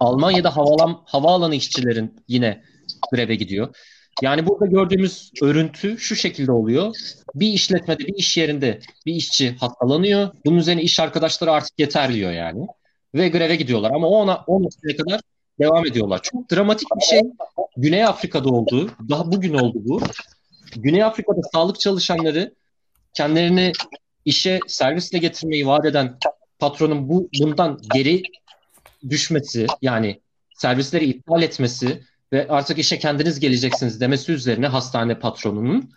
Almanya'da havalan, havaalanı işçilerin yine greve gidiyor. Yani burada gördüğümüz örüntü şu şekilde oluyor. Bir işletmede, bir iş yerinde bir işçi hastalanıyor. Bunun üzerine iş arkadaşları artık yeter diyor yani. Ve greve gidiyorlar. Ama ona 10 kadar devam ediyorlar. Çok dramatik bir şey. Güney Afrika'da oldu. Daha bugün oldu bu. Güney Afrika'da sağlık çalışanları kendilerini işe servisle getirmeyi vaat eden patronun bu bundan geri düşmesi yani servisleri iptal etmesi ve artık işe kendiniz geleceksiniz demesi üzerine hastane patronunun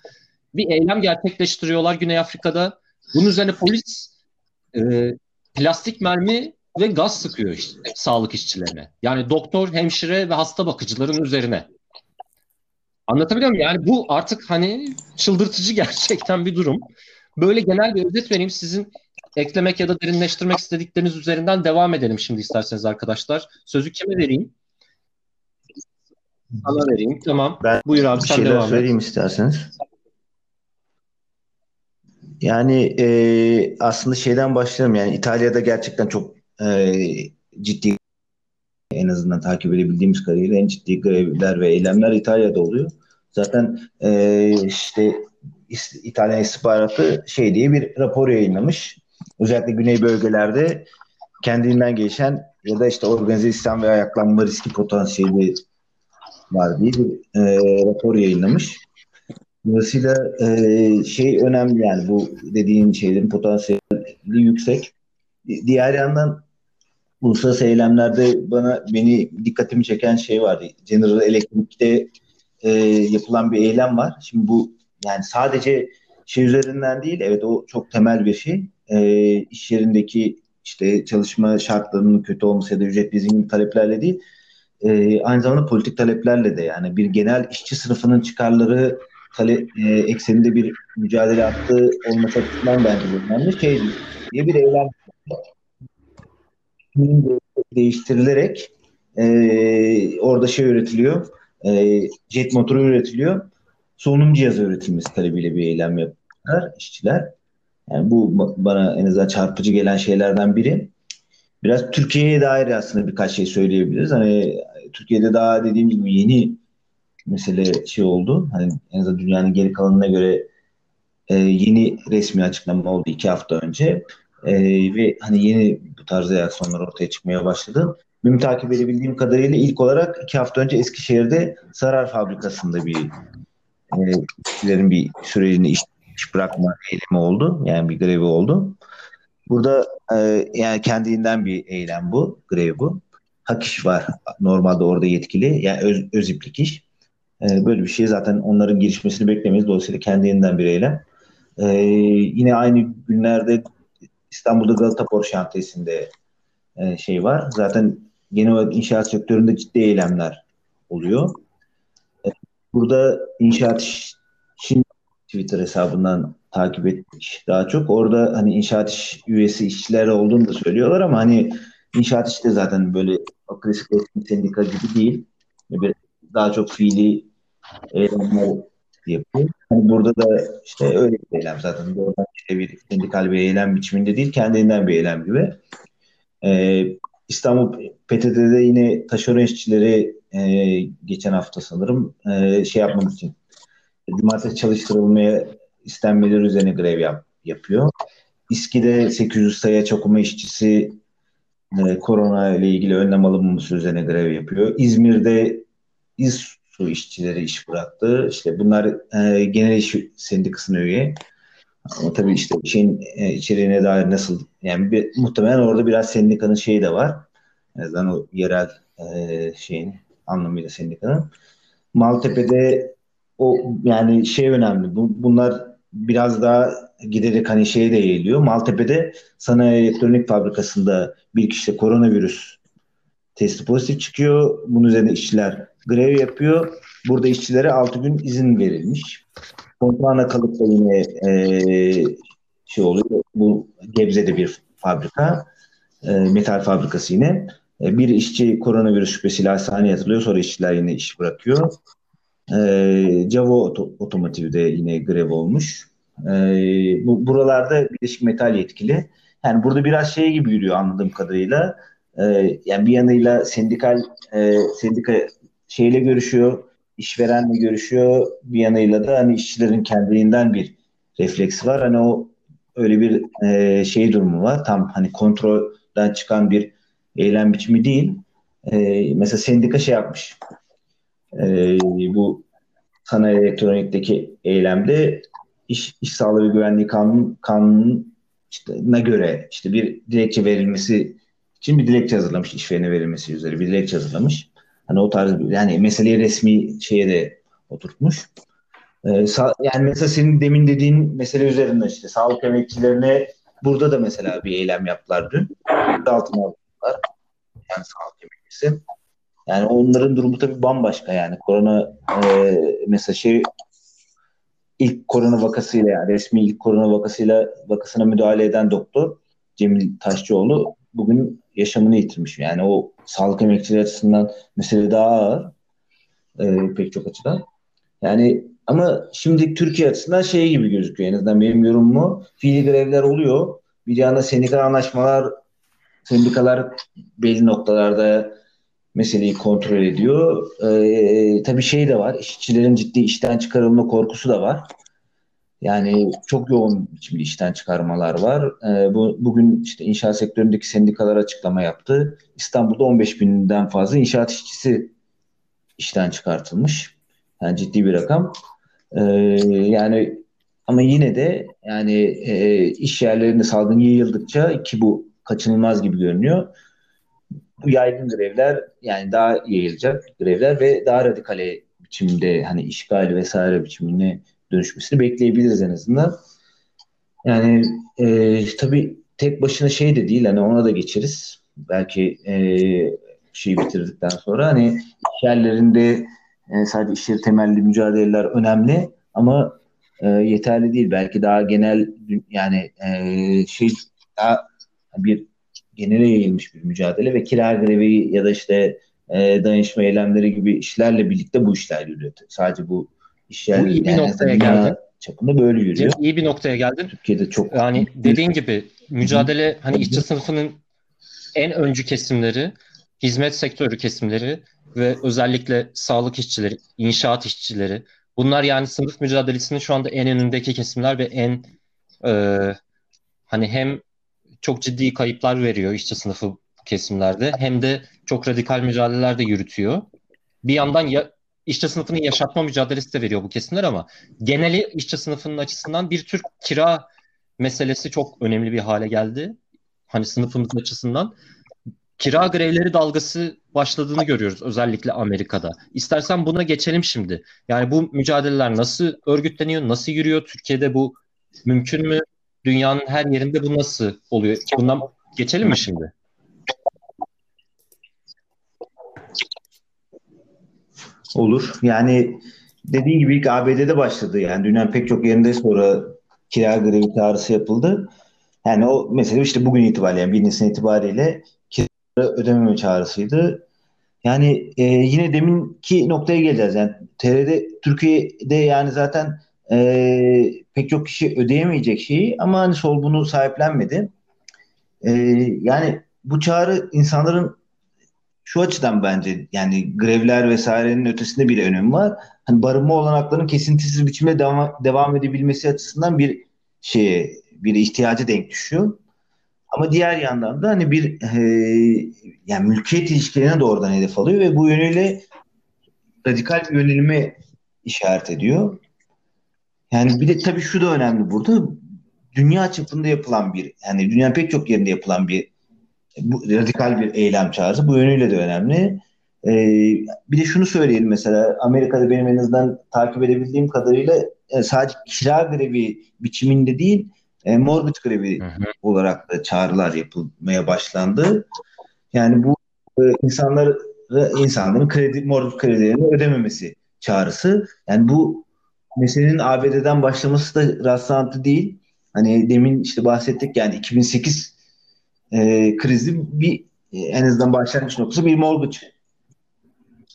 bir eylem gerçekleştiriyorlar Güney Afrika'da. Bunun üzerine polis e, plastik mermi ve gaz sıkıyor işte, sağlık işçilerine. Yani doktor, hemşire ve hasta bakıcıların üzerine. Anlatabiliyor muyum? Yani bu artık hani çıldırtıcı gerçekten bir durum. Böyle genel bir özet vereyim. Sizin eklemek ya da derinleştirmek istedikleriniz üzerinden devam edelim şimdi isterseniz arkadaşlar. Sözü kime vereyim? Sana vereyim. Tamam.
Ben
Buyur abi sen devam
söyleyeyim
et.
isterseniz. Yani e, aslında şeyden başlayalım. Yani İtalya'da gerçekten çok e, ciddi en azından takip edebildiğimiz kadarıyla en ciddi grevler ve eylemler İtalya'da oluyor. Zaten e, işte İtalyan istihbaratı şey diye bir rapor yayınlamış. Özellikle güney bölgelerde kendinden gelişen ya da işte organize İslam ve ayaklanma riski potansiyeli var diye bir e, rapor yayınlamış. Dolayısıyla e, şey önemli yani bu dediğin şeylerin potansiyeli yüksek. Diğer yandan uluslararası eylemlerde bana beni dikkatimi çeken şey vardı. General Electric'te e, yapılan bir eylem var. Şimdi bu yani sadece şey üzerinden değil, evet o çok temel bir şey. E, iş yerindeki işte çalışma şartlarının kötü olması ya da ücret bizim taleplerle değil, e, aynı zamanda politik taleplerle de yani bir genel işçi sınıfının çıkarları tale, e, ekseninde bir mücadele yaptığı olması açısından bence önemli. Şey diye bir eylem değiştirilerek e, orada şey üretiliyor. e, jet motoru üretiliyor. Solunum cihazı üretilmesi talebiyle bir eylem yapıyorlar işçiler. Yani bu bana en azından çarpıcı gelen şeylerden biri. Biraz Türkiye'ye dair aslında birkaç şey söyleyebiliriz. Hani Türkiye'de daha dediğim gibi yeni mesele şey oldu. Hani en azından dünyanın geri kalanına göre e, yeni resmi açıklama oldu iki hafta önce. E, ve hani yeni bu tarz reaksiyonlar ortaya çıkmaya başladı. Benim takip edebildiğim kadarıyla ilk olarak iki hafta önce Eskişehir'de Sarar Fabrikası'nda bir e, bir sürecini iş, iş bırakma eylemi oldu. Yani bir grevi oldu. Burada e, yani kendinden bir eylem bu, grev bu. Hak iş var normalde orada yetkili. Yani öz, öz iplik iş. E, böyle bir şey zaten onların girişmesini beklemeyiz. Dolayısıyla kendinden bir eylem. E, yine aynı günlerde İstanbul'da Galata Port Şantiyesi'nde e, şey var. Zaten genel olarak inşaat sektöründe ciddi eylemler oluyor. E, burada inşaat Çin Twitter hesabından takip etmiş daha çok. Orada hani inşaat iş üyesi işçiler olduğunu da söylüyorlar ama hani inşaat işte zaten böyle klasik sendika gibi değil. Daha çok fiili eylemler yapıyor. Hani burada da işte öyle bir eylem zaten. Doğrudan işte bir sendikal bir eylem biçiminde değil, kendinden bir eylem gibi. Ee, İstanbul PTT'de yine taşeron işçileri e, geçen hafta sanırım e, şey yapmak için cumartesi çalıştırılmaya istenmeleri üzerine grev yap, yapıyor. İSKİ'de 800 sayı okuma işçisi e, korona ile ilgili önlem alınmaması üzerine grev yapıyor. İzmir'de İSSU işçileri iş bıraktı. İşte bunlar e, genel iş sendikasına üye. Ama tabii işte şeyin e, içeriğine dair nasıl yani bir, muhtemelen orada biraz sendikanın şeyi de var. En o yerel e, şeyin anlamıyla sendikanın. Maltepe'de o yani şey önemli. Bu, bunlar biraz daha giderek hani şeye de yayılıyor. Maltepe'de sanayi elektronik fabrikasında bir kişi koronavirüs testi pozitif çıkıyor. Bunun üzerine işçiler grev yapıyor. Burada işçilere 6 gün izin verilmiş. Kontrağına kalıp da yine e, şey oluyor. Bu Gebze'de bir fabrika. E, metal fabrikası yine. E, bir işçi koronavirüs şüphesiyle hastaneye yatılıyor. Sonra işçiler yine iş bırakıyor. E, Cavo Otomotiv'de yine grev olmuş. E, bu, buralarda Birleşik Metal yetkili. Yani burada biraz şey gibi yürüyor anladığım kadarıyla. E, yani bir yanıyla sendikal e, sendika şeyle görüşüyor, işverenle görüşüyor. Bir yanıyla da hani işçilerin kendiliğinden bir refleksi var. Hani o öyle bir e, şey durumu var. Tam hani kontrolden çıkan bir eylem biçimi değil. E, mesela sendika şey yapmış. E, bu sanayi elektronikteki eylemde iş, iş sağlığı ve güvenliği kanun, kanununa göre işte bir dilekçe verilmesi için bir dilekçe hazırlamış işverene verilmesi üzere bir dilekçe hazırlamış. Hani o tarz yani meseleyi resmi şeye de oturtmuş. Ee, yani mesela senin demin dediğin mesele üzerinde işte sağlık emekçilerine burada da mesela bir eylem yaptılar dün. Altına aldılar. Yani sağlık emekçisi. Yani onların durumu tabii bambaşka yani. Korona e, mesela şey ilk korona vakasıyla yani resmi ilk korona vakasıyla vakasına müdahale eden doktor Cemil Taşçıoğlu bugün yaşamını yitirmiş. Yani o sağlık emekçileri açısından mesele daha ağır e, pek çok açıdan. Yani ama şimdi Türkiye açısından şey gibi gözüküyor en azından benim yorumum fiili grevler oluyor. Bir yana sendikal anlaşmalar sendikalar belli noktalarda meseleyi kontrol ediyor. Ee, tabii şey de var, işçilerin ciddi işten çıkarılma korkusu da var. Yani çok yoğun biçimde işten çıkarmalar var. Ee, bu Bugün işte inşaat sektöründeki sendikalar açıklama yaptı. İstanbul'da 15 binden fazla inşaat işçisi işten çıkartılmış. Yani ciddi bir rakam. Ee, yani ama yine de yani e, iş yerlerinde salgın yayıldıkça ki bu kaçınılmaz gibi görünüyor yaygın grevler yani daha yayılacak grevler ve daha radikale biçimde hani işgal vesaire biçimine dönüşmesini bekleyebiliriz en azından. Yani e, tabii tek başına şey de değil hani ona da geçeriz. Belki e, şeyi bitirdikten sonra hani iş yerlerinde e, sadece iş yeri temelli mücadeleler önemli ama e, yeterli değil. Belki daha genel yani e, şey daha bir genele yayılmış bir mücadele ve kira grevi ya da işte e, dayanışma eylemleri gibi işlerle birlikte bu işler yürüyor. Sadece bu işler
bu iyi bir yani noktaya geldi.
Çapında böyle yürüyor.
İyi bir noktaya geldin.
Türkiye'de çok
yani dediğin gibi mücadele hani işçi sınıfının en öncü kesimleri, hizmet sektörü kesimleri ve özellikle sağlık işçileri, inşaat işçileri. Bunlar yani sınıf mücadelesinin şu anda en önündeki kesimler ve en e, hani hem çok ciddi kayıplar veriyor işçi sınıfı kesimlerde hem de çok radikal mücadeleler de yürütüyor. Bir yandan ya, işçi sınıfının yaşatma mücadelesi de veriyor bu kesimler ama geneli işçi sınıfının açısından bir tür kira meselesi çok önemli bir hale geldi. Hani sınıfımız açısından. Kira grevleri dalgası başladığını görüyoruz özellikle Amerika'da. İstersen buna geçelim şimdi. Yani bu mücadeleler nasıl örgütleniyor, nasıl yürüyor? Türkiye'de bu mümkün mü? Dünyanın her yerinde bu nasıl oluyor? Bundan geçelim mi şimdi?
Olur. Yani dediğin gibi ilk ABD'de başladı. Yani dünyanın pek çok yerinde sonra kira grevi çağrısı yapıldı. Yani o mesela işte bugün itibariyle yani 1 Nisan itibariyle kira ödememe çağrısıydı. Yani e, yine deminki noktaya geleceğiz. Yani TR'de Türkiye'de yani zaten e, pek çok kişi ödeyemeyecek şeyi ama hani sol bunu sahiplenmedi. E, yani bu çağrı insanların şu açıdan bence yani grevler vesairenin ötesinde bir önemi var. Hani barınma olanaklarının kesintisiz biçimde devam, devam edebilmesi açısından bir şeye bir ihtiyacı denk düşüyor. Ama diğer yandan da hani bir e, yani mülkiyet ilişkilerine doğrudan hedef alıyor ve bu yönüyle radikal bir yönelime işaret ediyor. Yani bir de tabii şu da önemli burada. Dünya çapında yapılan bir yani dünyanın pek çok yerinde yapılan bir bu radikal bir eylem çağrısı. Bu yönüyle de önemli. Ee, bir de şunu söyleyelim mesela Amerika'da benim en azından takip edebildiğim kadarıyla e, sadece kira grevi biçiminde değil e, mortgage grevi hı hı. olarak da çağrılar yapılmaya başlandı. Yani bu e, insanlar insanların kredi mortgage kredilerini ödememesi çağrısı. Yani bu meselenin ABD'den başlaması da rastlantı değil. Hani demin işte bahsettik yani 2008 e, krizi bir en azından başlangıç noktası bir mortgage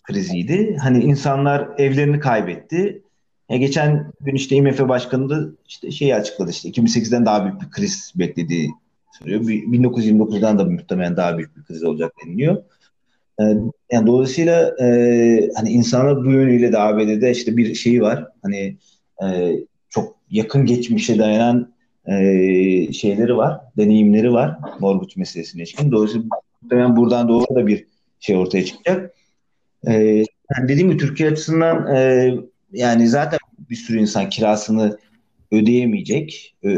kriziydi. Hani insanlar evlerini kaybetti. Ya geçen gün işte IMF Başkanı da işte şeyi açıkladı işte 2008'den daha büyük bir kriz beklediği söylüyor. 1929'dan da muhtemelen daha büyük bir kriz olacak deniliyor. Ee, yani dolayısıyla e, hani insanlar bu yönüyle de işte bir şeyi var. Hani e, çok yakın geçmişe dayanan e, şeyleri var, deneyimleri var mortgage meselesine ilişkin. Dolayısıyla muhtemelen buradan doğru da bir şey ortaya çıkacak. E, yani dediğim gibi Türkiye açısından e, yani zaten bir sürü insan kirasını ödeyemeyecek. E,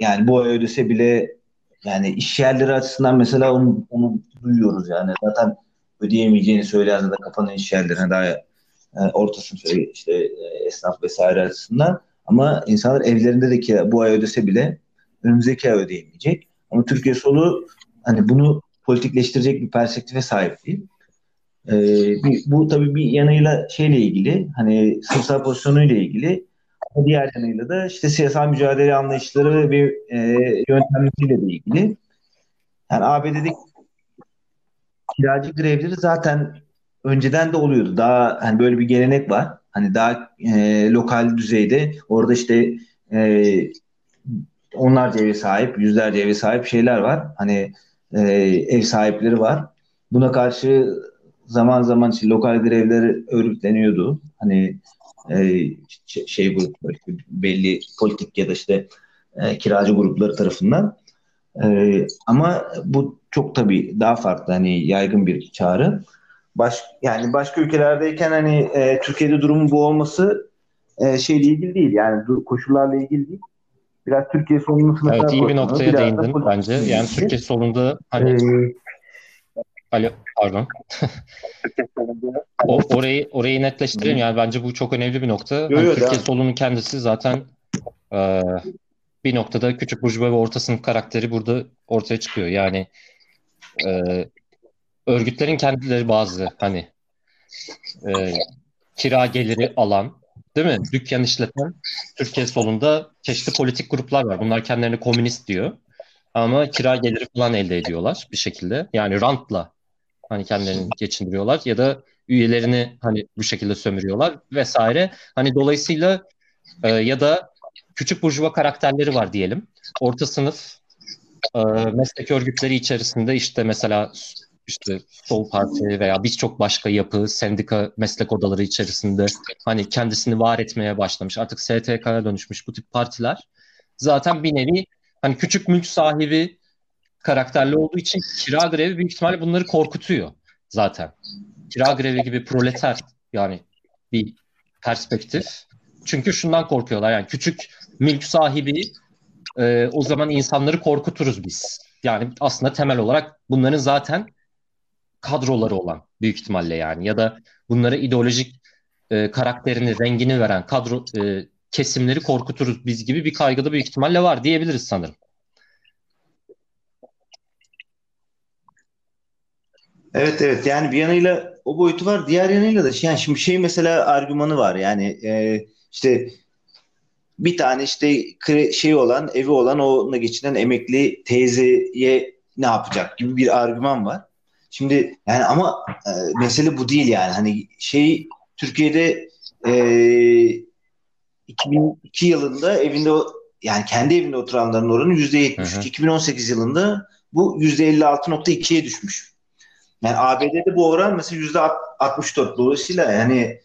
yani bu ay ödese bile yani iş yerleri açısından mesela onu, onu duyuyoruz yani. Zaten ödeyemeyeceğini söyleyen de kapanan iş yerlerine daha e, orta sınıf işte e, esnaf vesaire açısından ama insanlar evlerinde de kira bu ay ödese bile önümüzdeki ay ödeyemeyecek. Ama Türkiye solu hani bunu politikleştirecek bir perspektife sahip değil. Ee, bir, bu tabii bir yanıyla şeyle ilgili hani sınıfsal pozisyonuyla ilgili ama diğer yanıyla da işte siyasal mücadele anlayışları ve e, yöntemleriyle de ilgili. Yani ABD'deki kiracı grevleri zaten önceden de oluyordu. Daha hani böyle bir gelenek var. Hani daha e, lokal düzeyde orada işte e, onlarca eve sahip, yüzlerce eve sahip şeyler var. Hani e, ev sahipleri var. Buna karşı zaman zaman işte lokal grevler örgütleniyordu. Hani e, şey grupları belli politik ya da işte e, kiracı grupları tarafından. E, ama bu çok tabii daha farklı hani yaygın bir çağrı. Baş, yani başka ülkelerdeyken hani e, Türkiye'de durumun bu olması e, şeyle ilgili değil. Yani koşullarla ilgili değil. Biraz Türkiye solunun
sınıfına Evet iyi bir noktaya değindin bence. Yani Türkiye solunda hani ee, Alo pardon. o, orayı orayı netleştirelim yani bence bu çok önemli bir nokta. Yo, hani Türkiye solunun kendisi zaten e, bir noktada küçük burjuva ve orta sınıf karakteri burada ortaya çıkıyor. Yani e, örgütlerin kendileri bazı hani e, kira geliri alan değil mi? Dükkan işleten Türkiye solunda çeşitli politik gruplar var. Bunlar kendilerini komünist diyor. Ama kira geliri falan elde ediyorlar bir şekilde. Yani rantla hani kendilerini geçindiriyorlar ya da üyelerini hani bu şekilde sömürüyorlar vesaire. Hani dolayısıyla e, ya da küçük burjuva karakterleri var diyelim. Orta sınıf e, meslek örgütleri içerisinde işte mesela işte Sol Parti veya birçok başka yapı, sendika meslek odaları içerisinde hani kendisini var etmeye başlamış. Artık STK'ya dönüşmüş bu tip partiler zaten bir nevi hani küçük mülk sahibi karakterli olduğu için kira grevi büyük ihtimalle bunları korkutuyor zaten. Kira grevi gibi proleter yani bir perspektif. Çünkü şundan korkuyorlar yani küçük mülk sahibi e, o zaman insanları korkuturuz biz. Yani aslında temel olarak bunların zaten kadroları olan büyük ihtimalle yani ya da bunlara ideolojik e, karakterini, rengini veren kadro e, kesimleri korkuturuz biz gibi bir kaygıda büyük ihtimalle var diyebiliriz sanırım.
Evet evet yani bir yanıyla o boyutu var diğer yanıyla da yani şimdi şey mesela argümanı var yani e, işte bir tane işte şey olan evi olan onunla geçinen emekli teyzeye ne yapacak gibi bir argüman var. Şimdi yani ama e, mesele bu değil yani hani şey Türkiye'de e, 2002 yılında evinde yani kendi evinde oturanların oranı %73. 2018 yılında bu %56.2'ye düşmüş. Yani ABD'de bu oran mesela %64. Dolayısıyla yani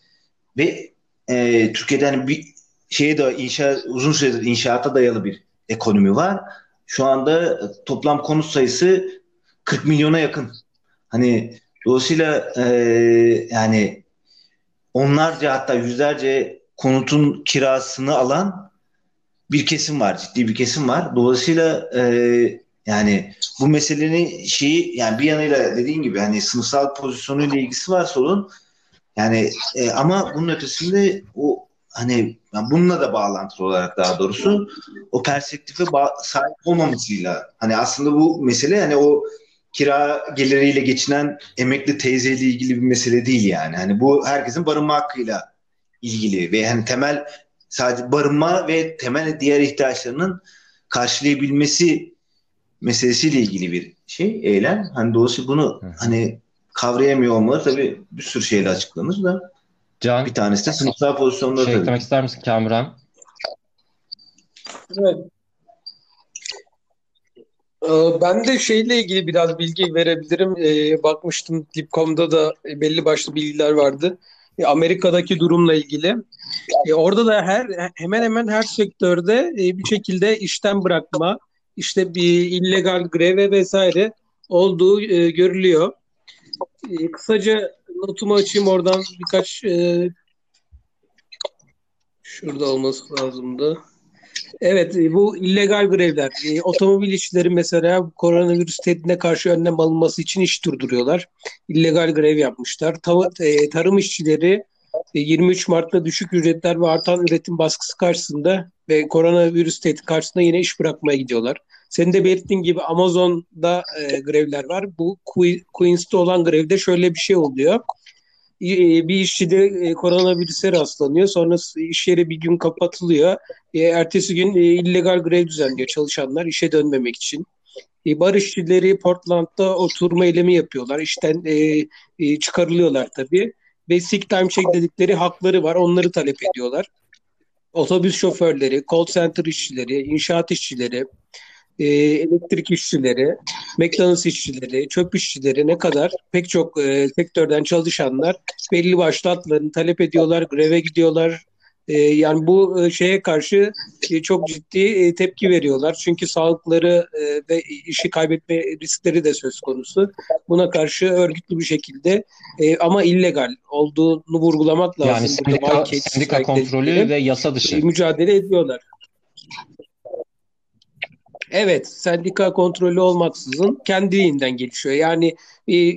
ve e, Türkiye'de hani bir şeye de inşa uzun süredir inşaata dayalı bir ekonomi var. Şu anda toplam konut sayısı 40 milyona yakın. Hani dolayısıyla e, yani onlarca hatta yüzlerce konutun kirasını alan bir kesim var. Ciddi bir kesim var. Dolayısıyla e, yani bu meselenin şeyi yani bir yanıyla dediğin gibi hani sınıfsal pozisyonuyla ilgisi var sorun. Yani e, ama bunun ötesinde o hani yani bununla da bağlantılı olarak daha doğrusu o perspektife sahip olmamasıyla hani aslında bu mesele hani o kira geliriyle geçinen emekli teyzeyle ilgili bir mesele değil yani. Hani bu herkesin barınma hakkıyla ilgili ve hani temel sadece barınma ve temel diğer ihtiyaçlarının karşılayabilmesi meselesiyle ilgili bir şey, eylem. Hani dolayısıyla bunu hani kavrayamıyor olmaları tabii bir sürü şeyle açıklanır da Can, bir tanesi de sınıfsal pozisyonları
şey tabii. eklemek ister misin Kamuran?
Evet. Ee, ben de şeyle ilgili biraz bilgi verebilirim. Ee, bakmıştım Dipcom'da da belli başlı bilgiler vardı. Ee, Amerika'daki durumla ilgili. orada da her hemen hemen her sektörde e, bir şekilde işten bırakma, işte bir illegal greve vesaire olduğu e, görülüyor. kısaca notumu açayım oradan birkaç e, şurada olması lazımdı. Evet e, bu illegal grevler. E, otomobil işçileri mesela koronavirüs tehdidine karşı önlem alınması için iş durduruyorlar. İllegal grev yapmışlar. Tav- e, tarım işçileri e, 23 Mart'ta düşük ücretler ve artan üretim baskısı karşısında ve koronavirüs tehdit karşısında yine iş bırakmaya gidiyorlar. Senin de belirttiğin gibi Amazon'da e, grevler var. Bu Queens'te olan grevde şöyle bir şey oluyor. E, bir işçi de e, koronavirüse rastlanıyor. Sonra iş yeri bir gün kapatılıyor. E, ertesi gün illegal grev düzenliyor çalışanlar işe dönmemek için. Bar işçileri Portland'da oturma eylemi yapıyorlar. İşten çıkarılıyorlar tabii. Ve sick time check dedikleri hakları var. Onları talep ediyorlar. Otobüs şoförleri, call center işçileri, inşaat işçileri, e, elektrik işçileri, McDonald's işçileri, çöp işçileri ne kadar pek çok e, sektörden çalışanlar belli başlı hatlarını talep ediyorlar, greve gidiyorlar. E, yani bu e, şeye karşı e, çok ciddi e, tepki veriyorlar. Çünkü sağlıkları e, ve işi kaybetme riskleri de söz konusu. Buna karşı örgütlü bir şekilde e, ama illegal olduğunu vurgulamak lazım.
Yani sendika, sendika kontrolü ve yasa dışı. E,
mücadele ediyorlar. Evet, sendika kontrolü olmaksızın kendiliğinden gelişiyor. Yani e, e,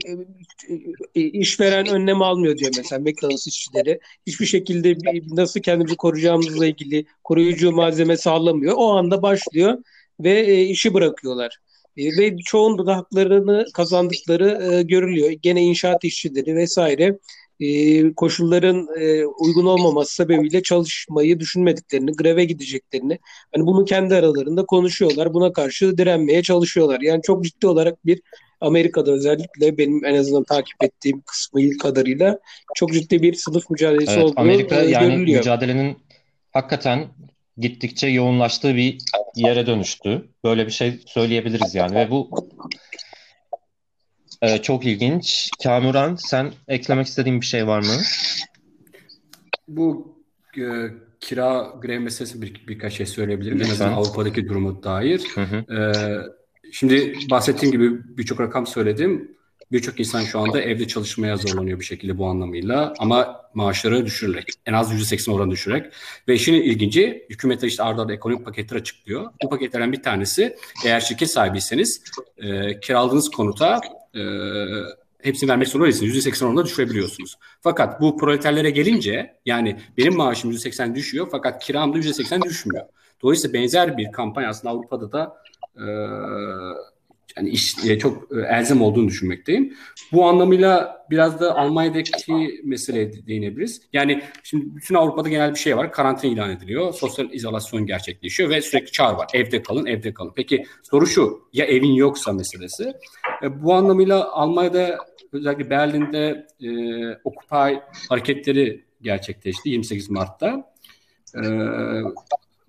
e, işveren önlem almıyor diyor mesela McDonald's işçileri. Hiçbir şekilde nasıl kendimizi koruyacağımızla ilgili koruyucu malzeme sağlamıyor. O anda başlıyor ve işi bırakıyorlar. Ve çoğunda da haklarını kazandıkları görülüyor. Gene inşaat işçileri vesaire e, koşulların e, uygun olmaması sebebiyle çalışmayı düşünmediklerini, greve gideceklerini, hani bunu kendi aralarında konuşuyorlar. Buna karşı direnmeye çalışıyorlar. Yani çok ciddi olarak bir Amerika'da özellikle benim en azından takip ettiğim kısmı ilk kadarıyla çok ciddi bir sınıf mücadelesi evet, olduğu
Amerika e, yani görülüyor. mücadelenin hakikaten gittikçe yoğunlaştığı bir yere dönüştü. Böyle bir şey söyleyebiliriz yani ve bu e, çok ilginç. Kamuran sen eklemek istediğin bir şey var mı?
Bu e, kira grev meselesi bir, birkaç şey söyleyebilirim. En azından Avrupa'daki durumu dair. Hı hı. E, şimdi bahsettiğim gibi birçok rakam söyledim. Birçok insan şu anda evde çalışmaya zorlanıyor bir şekilde bu anlamıyla ama maaşları düşürerek, en az %80 oranı düşürerek ve işin ilginci hükümet işte arda arda ekonomik paketler açıklıyor. Bu paketlerden bir tanesi eğer şirket sahibiyseniz e, kiraladığınız konuta e, hepsini vermek zorunda değilsiniz. %80 oranında düşürebiliyorsunuz. Fakat bu proleterlere gelince yani benim maaşım %80 düşüyor fakat kiram da %80 düşmüyor. Dolayısıyla benzer bir kampanya aslında Avrupa'da da e, yani iş e, çok e, elzem olduğunu düşünmekteyim. Bu anlamıyla biraz da Almanya'daki meseleye değinebiliriz. Yani şimdi bütün Avrupa'da genel bir şey var. Karantina ilan ediliyor. Sosyal izolasyon gerçekleşiyor ve sürekli çağrı var. Evde kalın, evde kalın. Peki soru şu. Ya evin yoksa meselesi. E, bu anlamıyla Almanya'da özellikle Berlin'de e, Occupy hareketleri gerçekleşti 28 Mart'ta. E,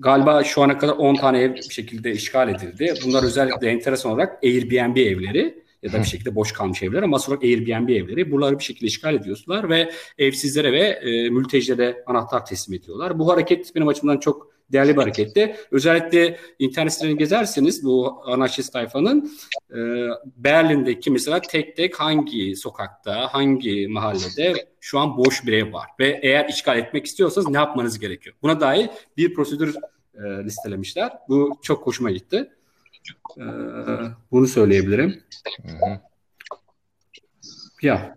Galiba şu ana kadar 10 tane ev bir şekilde işgal edildi. Bunlar özellikle enteresan olarak Airbnb evleri ya da bir şekilde boş kalmış evler ama sonra Airbnb evleri. Buraları bir şekilde işgal ediyorlar ve evsizlere ve e, mültecilere anahtar teslim ediyorlar. Bu hareket benim açımdan çok değerli bir hareketti. Özellikle internet sitelerini gezerseniz bu anarşist tayfanın e, Berlin'deki mesela tek tek hangi sokakta, hangi mahallede şu an boş bir ev var. Ve eğer işgal etmek istiyorsanız ne yapmanız gerekiyor? Buna dair bir prosedür e, listelemişler. Bu çok hoşuma gitti. E, bunu söyleyebilirim. Hı hı. Ya.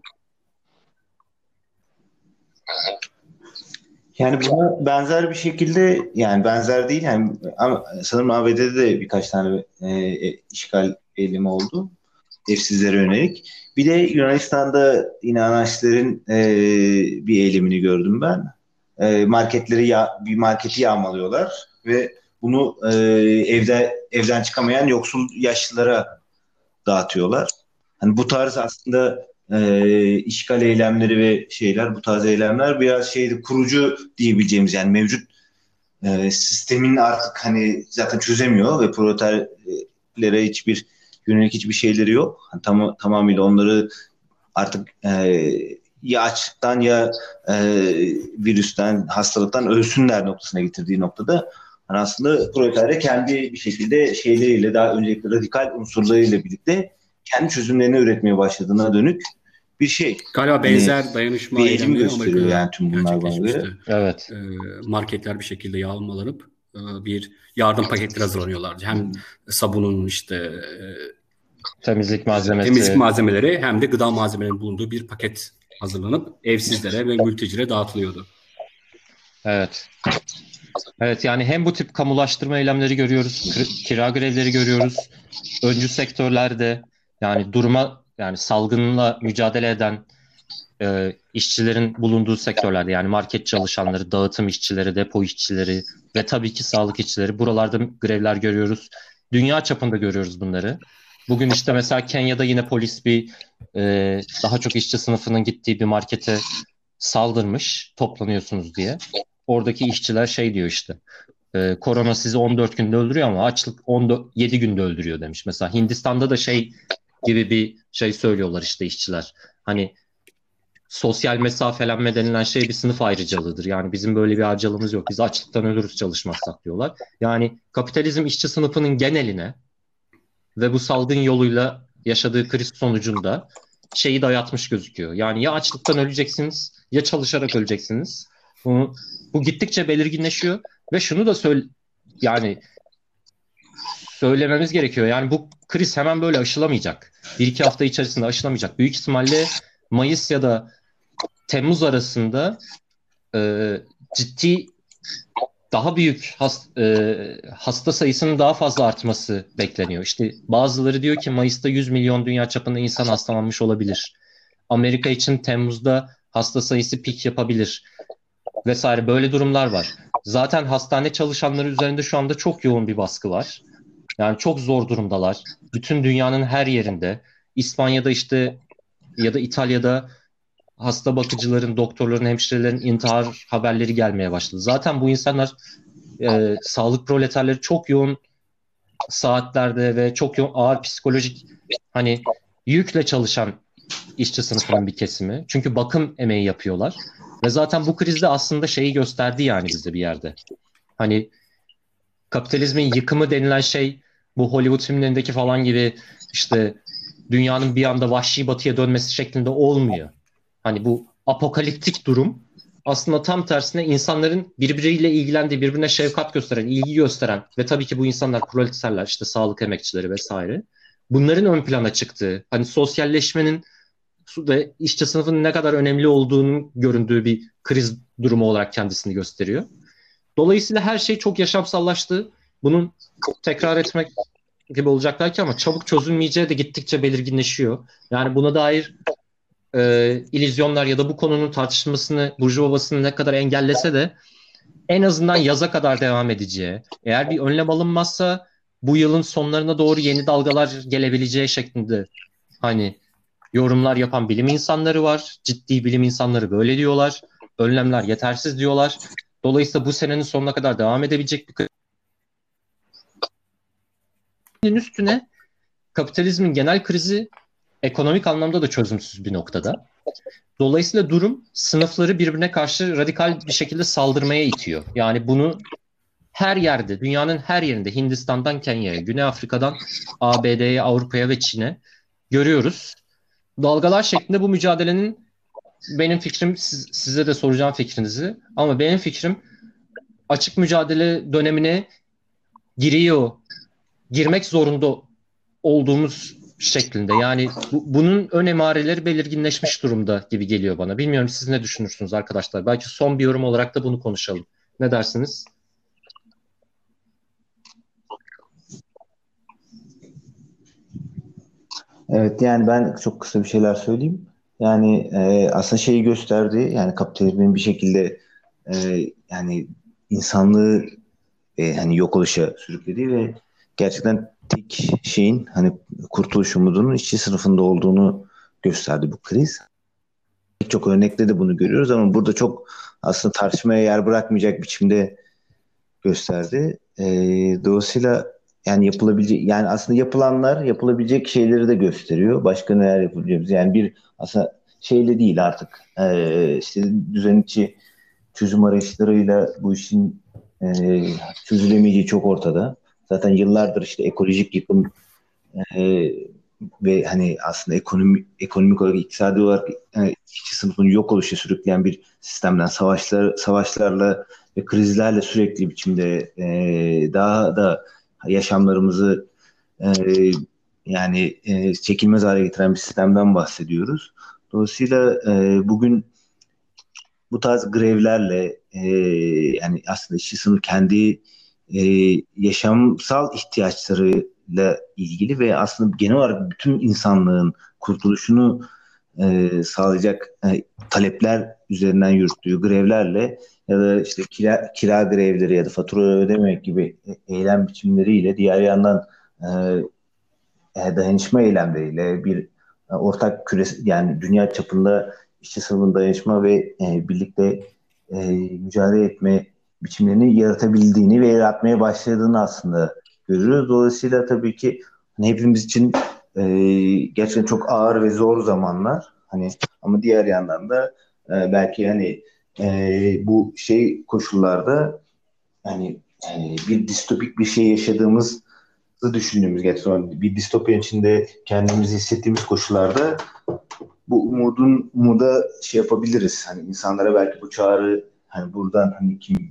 Yani buna benzer bir şekilde yani benzer değil yani sanırım ABD'de de birkaç tane e, e, işgal eylemi oldu evsizlere yönelik. Bir de Yunanistan'da yine anarşistlerin e, bir eylemini gördüm ben. E, marketleri ya, bir marketi yağmalıyorlar ve bunu e, evde evden çıkamayan yoksul yaşlılara dağıtıyorlar. Hani bu tarz aslında e, işgal eylemleri ve şeyler bu tarz eylemler biraz şeydi kurucu diyebileceğimiz yani mevcut e, sistemin artık hani zaten çözemiyor ve proleterlere hiçbir yönelik hiçbir şeyleri yok. Hani tam, tamamıyla onları artık e, ya açlıktan ya e, virüsten, hastalıktan ölsünler noktasına getirdiği noktada hani aslında proletarya kendi bir şekilde şeyleriyle daha öncelikle radikal unsurlarıyla birlikte kendi çözümlerini üretmeye başladığına dönük bir şey.
Galiba benzer yani, dayanışma
bir eğilim gösteriyor yani tüm bunlar
Evet. E, marketler bir şekilde yağmalanıp e, bir yardım paketleri hazırlanıyorlar. Hem sabunun işte e,
temizlik malzemesi
temizlik malzemeleri hem de gıda malzemelerinin bulunduğu bir paket hazırlanıp evsizlere ve mültecilere dağıtılıyordu.
Evet. Evet yani hem bu tip kamulaştırma eylemleri görüyoruz, kira grevleri görüyoruz. Öncü sektörlerde yani duruma yani salgınla mücadele eden e, işçilerin bulunduğu sektörlerde yani market çalışanları, dağıtım işçileri, depo işçileri ve tabii ki sağlık işçileri buralarda grevler görüyoruz. Dünya çapında görüyoruz bunları. Bugün işte mesela Kenya'da yine polis bir e, daha çok işçi sınıfının gittiği bir markete saldırmış toplanıyorsunuz diye. Oradaki işçiler şey diyor işte e, korona sizi 14 günde öldürüyor ama açlık 14, 7 günde öldürüyor demiş. Mesela Hindistan'da da şey gibi bir şey söylüyorlar işte işçiler. Hani sosyal mesafelenme denilen şey bir sınıf ayrıcalığıdır. Yani bizim böyle bir ayrıcalığımız yok. Biz açlıktan ölürüz çalışmazsak diyorlar. Yani kapitalizm işçi sınıfının geneline ve bu salgın yoluyla yaşadığı kriz sonucunda şeyi dayatmış gözüküyor. Yani ya açlıktan öleceksiniz ya çalışarak öleceksiniz. Bu, bu gittikçe belirginleşiyor ve şunu da söyle yani söylememiz gerekiyor. Yani bu kriz hemen böyle aşılamayacak. Bir iki hafta içerisinde aşılamayacak. Büyük ihtimalle Mayıs ya da Temmuz arasında e, ciddi daha büyük hast, e, hasta sayısının daha fazla artması bekleniyor. İşte bazıları diyor ki Mayıs'ta 100 milyon dünya çapında insan hastalanmış olabilir. Amerika için Temmuz'da hasta sayısı pik yapabilir vesaire böyle durumlar var. Zaten hastane çalışanları üzerinde şu anda çok yoğun bir baskı var. Yani çok zor durumdalar. Bütün dünyanın her yerinde. İspanya'da işte ya da İtalya'da hasta bakıcıların, doktorların, hemşirelerin intihar haberleri gelmeye başladı. Zaten bu insanlar e, sağlık proleterleri çok yoğun saatlerde ve çok yoğun ağır psikolojik hani yükle çalışan işçi sınıfının bir kesimi. Çünkü bakım emeği yapıyorlar. Ve zaten bu krizde aslında şeyi gösterdi yani bize bir yerde. Hani kapitalizmin yıkımı denilen şey bu Hollywood filmlerindeki falan gibi işte dünyanın bir anda vahşi batıya dönmesi şeklinde olmuyor. Hani bu apokaliptik durum aslında tam tersine insanların birbiriyle ilgilendiği, birbirine şefkat gösteren, ilgi gösteren ve tabii ki bu insanlar proleterler, işte sağlık emekçileri vesaire. Bunların ön plana çıktığı, hani sosyalleşmenin ve işçi sınıfının ne kadar önemli olduğunu göründüğü bir kriz durumu olarak kendisini gösteriyor. Dolayısıyla her şey çok yaşamsallaştı. Bunun tekrar etmek gibi olacak belki ama çabuk çözülmeyeceği de gittikçe belirginleşiyor. Yani buna dair e, illüzyonlar ya da bu konunun tartışmasını Burjuva basını ne kadar engellese de en azından yaza kadar devam edeceği, eğer bir önlem alınmazsa bu yılın sonlarına doğru yeni dalgalar gelebileceği şeklinde hani yorumlar yapan bilim insanları var. Ciddi bilim insanları böyle diyorlar. Önlemler yetersiz diyorlar. Dolayısıyla bu senenin sonuna kadar devam edebilecek bir üstüne kapitalizmin genel krizi ekonomik anlamda da çözümsüz bir noktada. Dolayısıyla durum sınıfları birbirine karşı radikal bir şekilde saldırmaya itiyor. Yani bunu her yerde, dünyanın her yerinde, Hindistan'dan Kenya'ya, Güney Afrika'dan ABD'ye, Avrupa'ya ve Çin'e görüyoruz. Dalgalar şeklinde bu mücadelenin benim fikrim, siz, size de soracağım fikrinizi ama benim fikrim açık mücadele dönemine giriyor, girmek zorunda olduğumuz şeklinde. Yani bu, bunun ön emareleri belirginleşmiş durumda gibi geliyor bana. Bilmiyorum siz ne düşünürsünüz arkadaşlar. Belki son bir yorum olarak da bunu konuşalım. Ne dersiniz?
Evet yani ben çok kısa bir şeyler söyleyeyim. Yani e, aslında şeyi gösterdi. Yani kapitalizmin bir şekilde e, yani insanlığı e, hani yok oluşa sürüklediği ve gerçekten tek şeyin hani kurtuluş umudunun işçi sınıfında olduğunu gösterdi bu kriz. Çok örnekte de bunu görüyoruz ama burada çok aslında tartışmaya yer bırakmayacak biçimde gösterdi. E, dolayısıyla yani yapılabilecek yani aslında yapılanlar yapılabilecek şeyleri de gösteriyor. Başka neler yapabiliriz? Yani bir aslında şeyle değil artık. E, işte düzen içi çözüm arayışlarıyla bu işin e, çözülemeyeceği çok ortada. Zaten yıllardır işte ekolojik yıkım e, ve hani aslında ekonomi, ekonomik olarak, iktisadi olarak e, işçi sınıfının yok oluşu sürükleyen bir sistemden savaşlar savaşlarla ve krizlerle sürekli biçimde e, daha da yaşamlarımızı e, yani e, çekilmez hale getiren bir sistemden bahsediyoruz. Dolayısıyla e, bugün bu tarz grevlerle e, yani aslında işçi sınıf kendi e, yaşamsal ihtiyaçlarıyla ilgili ve aslında genel olarak bütün insanlığın kurtuluşunu e, sağlayacak e, talepler üzerinden yürüttüğü grevlerle ya da işte kira, kira grevleri ya da fatura ödememek gibi eylem biçimleriyle diğer yandan e, e dayanışma eylemleriyle bir e, ortak küre yani dünya çapında işçi sınıfının dayanışma ve e, birlikte e, mücadele etme biçimlerini yaratabildiğini ve yaratmaya başladığını aslında görüyoruz. Dolayısıyla tabii ki hani hepimiz için e, gerçekten çok ağır ve zor zamanlar. Hani ama diğer yandan da e, belki hani e, bu şey koşullarda hani yani bir distopik bir şey yaşadığımızı düşündüğümüz gerçekten bir distopya içinde kendimizi hissettiğimiz koşullarda bu umudun umuda şey yapabiliriz. Hani insanlara belki bu çağrı hani buradan hani kim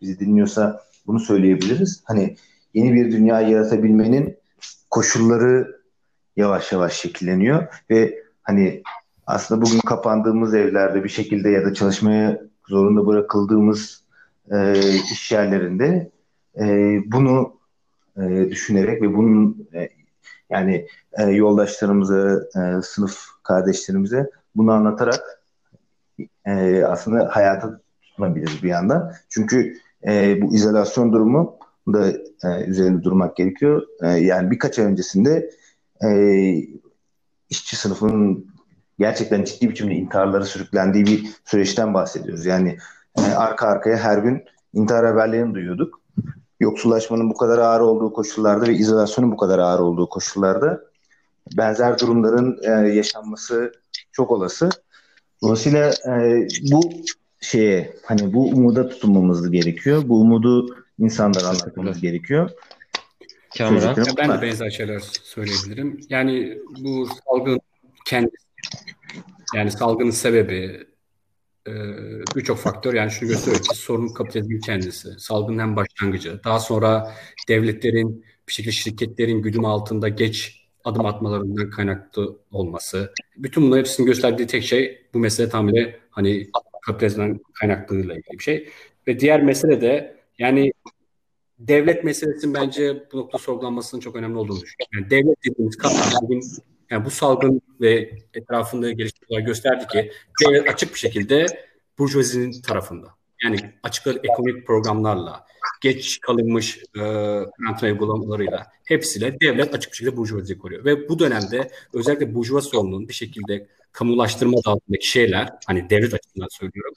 bizi dinliyorsa bunu söyleyebiliriz. Hani yeni bir dünya yaratabilmenin koşulları yavaş yavaş şekilleniyor ve hani aslında bugün kapandığımız evlerde bir şekilde ya da çalışmaya zorunda bırakıldığımız e, iş yerlerinde e, bunu e, düşünerek ve bunun e, yani e, yoldaşlarımıza, e, sınıf kardeşlerimize bunu anlatarak e, aslında hayata tutunabiliriz bir yandan. Çünkü e, bu izolasyon durumu da e, üzerinde durmak gerekiyor. E, yani birkaç ay öncesinde e, işçi sınıfının gerçekten ciddi biçimde intiharlara sürüklendiği bir süreçten bahsediyoruz. Yani e, arka arkaya her gün intihar haberlerini duyuyorduk. Yoksullaşmanın bu kadar ağır olduğu koşullarda ve izolasyonun bu kadar ağır olduğu koşullarda benzer durumların e, yaşanması çok olası. Dolayısıyla e, bu şeye hani bu umuda tutunmamız gerekiyor. Bu umudu insanlara anlatmamız gerekiyor.
Kamuran. Ben de benzer şeyler söyleyebilirim. Yani bu salgın kendisi yani salgının sebebi e, birçok faktör yani şunu gösteriyor ki sorun kapitalizmin kendisi. Salgının hem başlangıcı. Daha sonra devletlerin bir şekilde şirketlerin güdüm altında geç adım atmalarından kaynaklı olması. Bütün bunların hepsini gösterdiği tek şey bu mesele tamamıyla hani kapitalizmden kaynaklılığıyla ilgili bir şey. Ve diğer mesele de yani devlet meselesinin bence bu nokta sorgulanmasının çok önemli olduğunu düşünüyorum. Yani devlet dediğimiz kavram yani bu salgın ve etrafında gelişmeler gösterdi ki devlet açık bir şekilde burjuvazinin tarafında. Yani açık ekonomik programlarla, geç kalınmış e, uygulamalarıyla hepsiyle devlet açık bir şekilde burjuvaziyi koruyor. Ve bu dönemde özellikle burjuva sorununun bir şekilde kamulaştırma dağıtındaki şeyler, hani devlet açısından söylüyorum,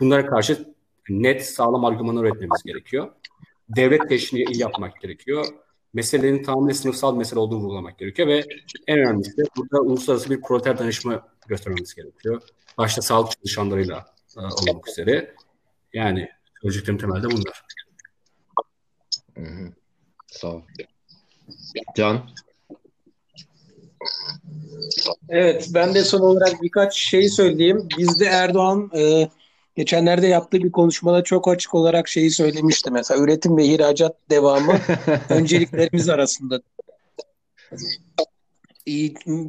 bunlara karşı net sağlam argümanlar üretmemiz gerekiyor. Devlet teşhini iyi yapmak gerekiyor meselenin tamamen sınıfsal mesele olduğunu vurgulamak gerekiyor ve en önemlisi de burada uluslararası bir proleter danışma göstermemiz gerekiyor. Başta sağlık çalışanlarıyla e, olmak üzere. Yani söyleyeceklerim temelde bunlar.
Hı hı. Sağ ol. Can?
Evet, ben de son olarak birkaç şey söyleyeyim. Bizde Erdoğan e, geçenlerde yaptığı bir konuşmada çok açık olarak şeyi söylemişti. Mesela üretim ve ihracat devamı önceliklerimiz arasında.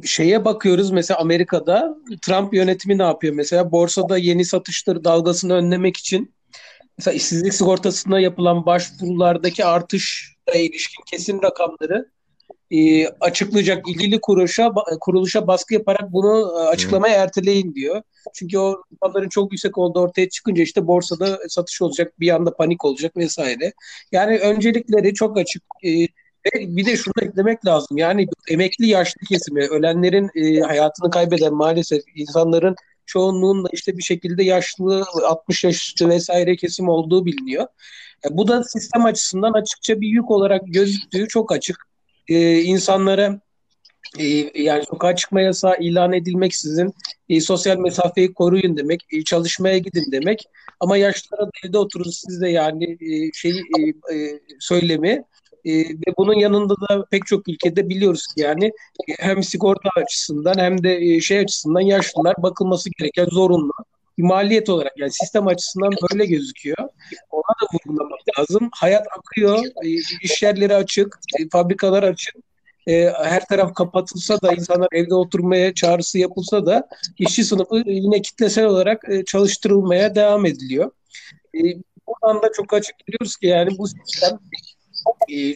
Şeye bakıyoruz mesela Amerika'da Trump yönetimi ne yapıyor? Mesela borsada yeni satışları dalgasını önlemek için mesela işsizlik sigortasına yapılan başvurulardaki artışla ilişkin kesin rakamları e, açıklayacak ilgili kuruluşa kuruluşa baskı yaparak bunu e, açıklamaya hmm. erteleyin diyor. Çünkü o rakamların çok yüksek olduğu ortaya çıkınca işte borsada satış olacak, bir anda panik olacak vesaire. Yani öncelikleri çok açık. E, bir de şunu eklemek lazım. Yani emekli yaşlı kesimi, ölenlerin e, hayatını kaybeden maalesef insanların çoğunluğun da işte bir şekilde yaşlı 60 yaş üstü vesaire kesim olduğu biliniyor. E, bu da sistem açısından açıkça bir yük olarak gözüktüğü çok açık e, insanlara e, yani sokağa çıkma yasağı ilan edilmeksizin e, sosyal mesafeyi koruyun demek, e, çalışmaya gidin demek. Ama yaşlılara da evde oturun siz de yani e, şey e, e, söylemi e, ve bunun yanında da pek çok ülkede biliyoruz ki yani e, hem sigorta açısından hem de e, şey açısından yaşlılar bakılması gereken zorunlu bir maliyet olarak yani sistem açısından böyle gözüküyor. Ona da vurgulamak lazım. Hayat akıyor, e, iş yerleri açık, e, fabrikalar açık. E, her taraf kapatılsa da insanlar evde oturmaya çağrısı yapılsa da işçi sınıfı yine kitlesel olarak çalıştırılmaya devam ediliyor. Buradan da çok açık biliyoruz ki yani bu sistem e,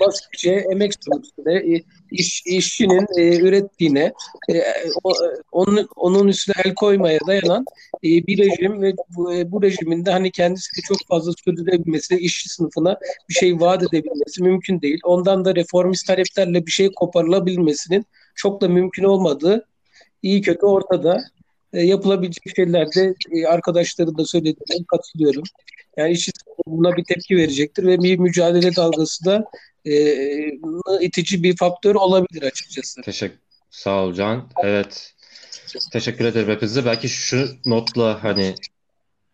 basitçe emek sonuçları e, iş, işçinin e, ürettiğine e, o, onun, onun üstüne el koymaya dayanan e, bir rejim ve bu, e, bu rejimin de hani kendisini çok fazla sürdürebilmesi, işçi sınıfına bir şey vaat edebilmesi mümkün değil. Ondan da reformist taleplerle bir şey koparılabilmesinin çok da mümkün olmadığı iyi kötü ortada. E, yapılabilecek şeylerde e, arkadaşların da söylediğine katılıyorum. Yani işçi buna bir tepki verecektir ve bir mücadele dalgası da e, itici bir faktör olabilir açıkçası.
Teşekkür. Sağ ol Can. Evet. Teşekkür ederim hepinize. Belki şu notla hani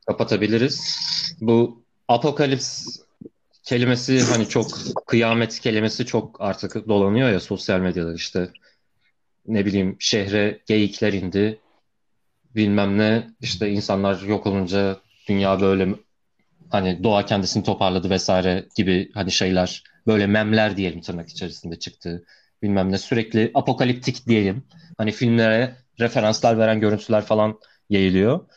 kapatabiliriz. Bu apokalips kelimesi hani çok kıyamet kelimesi çok artık dolanıyor ya sosyal medyada işte ne bileyim şehre geyikler indi bilmem ne işte insanlar yok olunca dünya böyle hani doğa kendisini toparladı vesaire gibi hani şeyler böyle memler diyelim tırnak içerisinde çıktı. Bilmem ne sürekli apokaliptik diyelim. Hani filmlere referanslar veren görüntüler falan yayılıyor.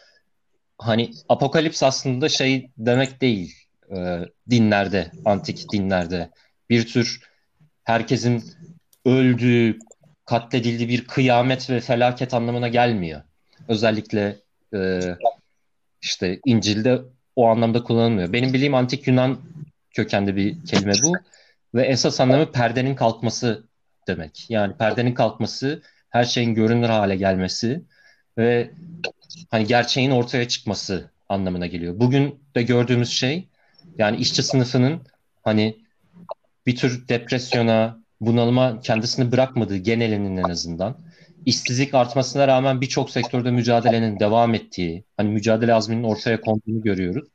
Hani apokalips aslında şey demek değil e, dinlerde, antik dinlerde. Bir tür herkesin öldüğü, katledildiği bir kıyamet ve felaket anlamına gelmiyor. Özellikle e, işte İncil'de o anlamda kullanılmıyor. Benim bildiğim antik Yunan kökenli bir kelime bu ve esas anlamı perdenin kalkması demek. Yani perdenin kalkması, her şeyin görünür hale gelmesi ve hani gerçeğin ortaya çıkması anlamına geliyor. Bugün de gördüğümüz şey yani işçi sınıfının hani bir tür depresyona, bunalıma kendisini bırakmadığı genelinin en azından işsizlik artmasına rağmen birçok sektörde mücadelenin devam ettiği, hani mücadele azminin ortaya konduğunu görüyoruz.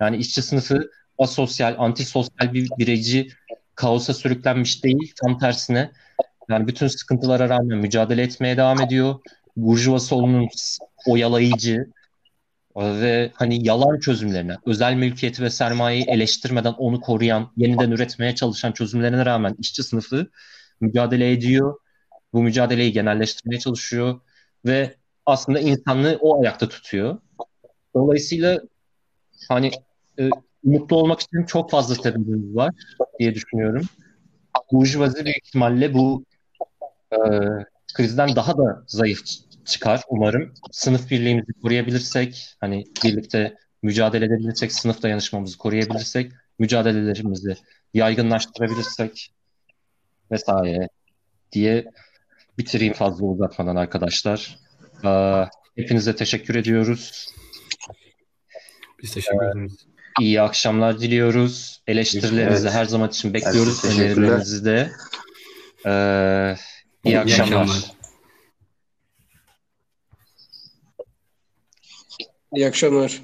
Yani işçi sınıfı asosyal, antisosyal bir bireyci kaosa sürüklenmiş değil, tam tersine yani bütün sıkıntılara rağmen mücadele etmeye devam ediyor. Burjuva solunun oyalayıcı ve hani yalan çözümlerine, özel mülkiyeti ve sermayeyi eleştirmeden onu koruyan, yeniden üretmeye çalışan çözümlerine rağmen işçi sınıfı mücadele ediyor. Bu mücadeleyi genelleştirmeye çalışıyor ve aslında insanlığı o ayakta tutuyor. Dolayısıyla hani e, mutlu olmak için çok fazla sebebimiz var diye düşünüyorum. Burjuvazi büyük ihtimalle bu e, krizden daha da zayıf çıkar umarım. Sınıf birliğimizi koruyabilirsek, hani birlikte mücadele edebilirsek, sınıf dayanışmamızı koruyabilirsek, mücadelelerimizi yaygınlaştırabilirsek vesaire diye bitireyim fazla uzatmadan arkadaşlar. Ee, hepinize teşekkür ediyoruz.
Biz teşekkür ederiz.
İyi akşamlar diliyoruz. Eleştirilerinizi evet. her zaman için bekliyoruz. Önerilerinizi de. Ee, iyi akşamlar.
İyi akşamlar.